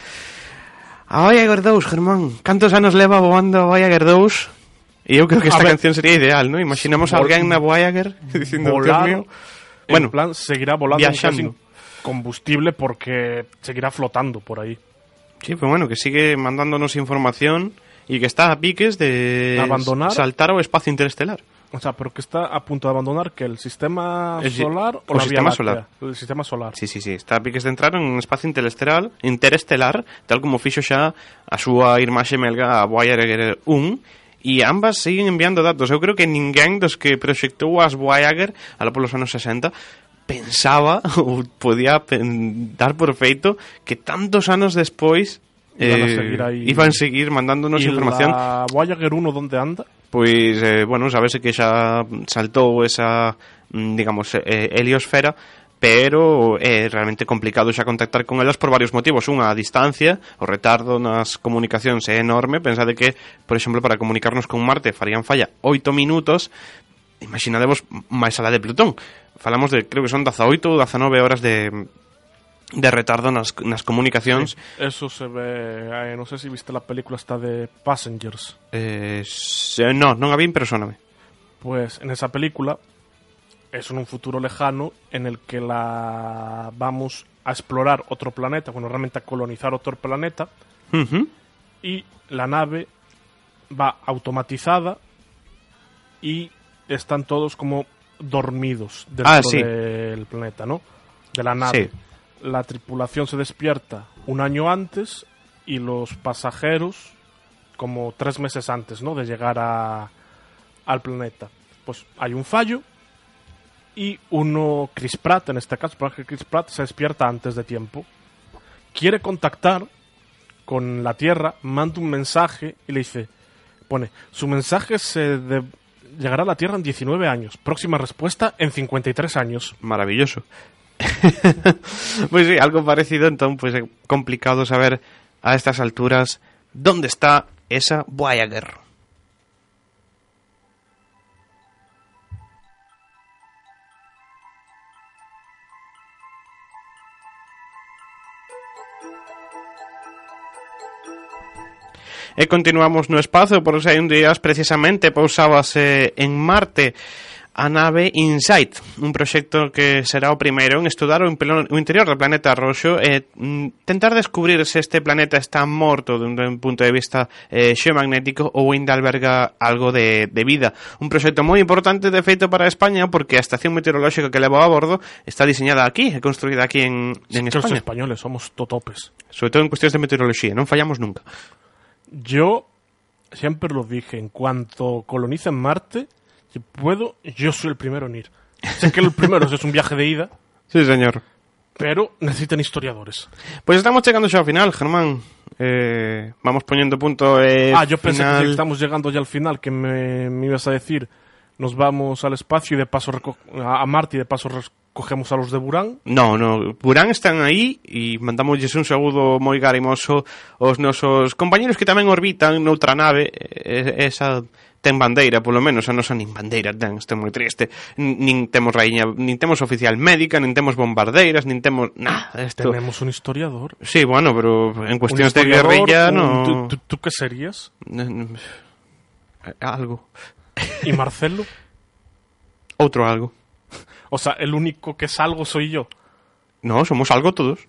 A Voyager 2, Germán. Cantos anos leva voando a Voyager 2? E eu creo que A esta ver, canción sería ideal, ¿no? Imaginamos a alguén na Voyager dicindo, Volar, Dios mío. en Bueno, plan, seguirá volando aunque viaxando. sin combustible porque seguirá flotando por ahí. Sí, pues bueno, que sigue mandándonos información y que está a piques de Abandonar. saltar ao espacio interestelar. O sea, pero que está a punto de abandonar que el sistema el, solar o, o la sistema Vía solar. El sistema solar. Sí, sí, sí. Está a piques de entrar en un espacio interestelar, interestelar tal como fixo xa a súa irmá xemelga a Voyager 1 e ambas siguen enviando datos. Eu creo que ninguén dos que proxectou as Voyager ala polos anos 60 pensaba ou podía dar por feito que tantos anos despois eh, iban a eh, seguir aí iban seguir mandándonos información. La Voyager 1 dónde anda? pois, eh, bueno, sabese que xa saltou esa, mm, digamos, eh, heliosfera, pero é realmente complicado xa contactar con elas por varios motivos. Unha, a distancia, o retardo nas comunicacións é enorme. Pensade que, por exemplo, para comunicarnos con Marte farían falla 8 minutos, imaginadevos máis alá de Plutón. Falamos de, creo que son 18 ou 19 horas de, de retardo nas, nas comunicacións. Eso se ve. eh, no sé si viste la película esta de Passengers. Eh, se- no, non a vi, pero soname. Pues en esa película es en un futuro lejano en el que la vamos a explorar otro planeta, bueno, realmente a colonizar otro planeta y la nave va automatizada y están todos como dormidos dentro Ah, sí. del planeta, ¿no? De la nave. La tripulación se despierta un año antes y los pasajeros como tres meses antes, ¿no? De llegar a, al planeta. Pues hay un fallo y uno, Chris Pratt, en este caso, personaje Chris Pratt se despierta antes de tiempo. Quiere contactar con la Tierra, manda un mensaje y le dice, pone, su mensaje se de- llegará a la Tierra en 19 años. Próxima respuesta en 53 años. maravilloso. pues sí, algo parecido, entonces pues es complicado saber a estas alturas dónde está esa Voyager. E continuamos no espazo, por un días precisamente pousábase en Marte a nave InSight, un proxecto que será o primeiro en estudar o interior do planeta roxo e mm, tentar descubrir se este planeta está morto dun punto de vista eh, xeomagnético ou ainda alberga algo de, de vida. Un proxecto moi importante de feito para España porque a estación meteorolóxica que leva a bordo está diseñada aquí e construída aquí en, en sí, España. Os españoles somos totopes. Sobre todo en cuestións de meteoroloxía, non fallamos nunca. Yo siempre lo dije, en cuanto colonicen Marte, si puedo, yo soy el primero en ir. Sé que el primero es un viaje de ida, Sí, señor. pero necesitan historiadores. Pues estamos chegando xa ao final, Germán. Eh, vamos poñendo punto eh, ah, yo pensé final. que estamos llegando ya al final, que me, me ibas a decir, nos vamos al espacio y de paso a a Marte y de paso cogemos a los de Burán? No, no, Burán están aí e mandámoslles un saúdo moi garimoso aos nosos compañeros que tamén orbitan noutra nave, esa ten bandeira, polo menos a nosa nin bandeira ten, estou moi triste. Nin temos raíña, nin temos oficial médica, nin temos bombardeiras, nin temos nada. Esto... Tenemos un historiador. Sí, bueno, pero en cuestións de guerrilla, un... no. ¿Tú, tú, tú que serías? Algo. ¿Y Marcelo? Outro algo. O sea, el único que es algo soy yo. No, somos algo todos.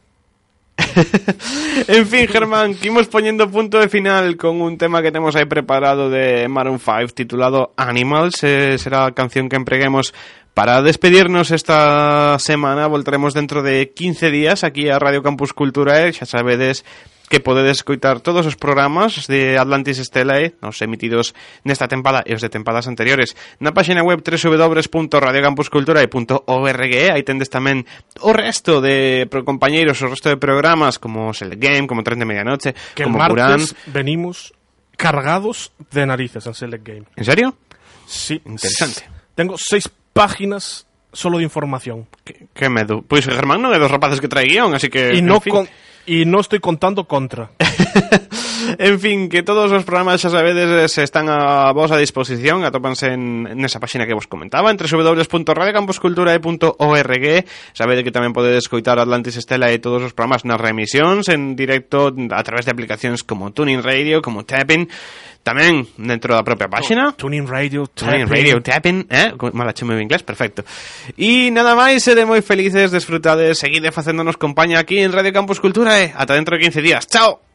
en fin, Germán, que poñendo punto de final con un tema que temos aí preparado de Maroon 5 titulado Animals. Eh, será a canción que empreguemos para despedirnos esta semana. Voltaremos dentro de 15 días aquí a Radio Campus Cultura. Xa sabedes que podedes escoitar todos os programas de Atlantis Stelae, os emitidos nesta tempada e os de tempadas anteriores, na página web www.radiocampusculturae.org aí tendes tamén o resto de compañeiros, o resto de programas como Select Game, como Tren de Medianoche, Que como el martes venimos cargados de narices en Select Game. ¿En serio? Sí. Interesante. Tengo seis páginas solo de información. Que, que medo. Pois Germán non é dos rapaces que trae guión, así que... E non fin... con, Y no estoy contando contra. en fin, que todos os programas xa sabedes eh, se están a vosa disposición, atópanse en, nesa páxina que vos comentaba, en www.radiocampusculturae.org. Sabedes que tamén podedes escoitar Atlantis Estela e todos os programas nas remisións en directo a través de aplicacións como Tuning Radio, como Tapping, tamén dentro da propia página. Tuning Radio, Tuning. Radio, tapping, eh? Mala chame en inglés, perfecto. E nada máis, sede moi felices, desfrutades, seguide facéndonos compañía aquí en Radio Campus Cultura e ata dentro de 15 días. Chao!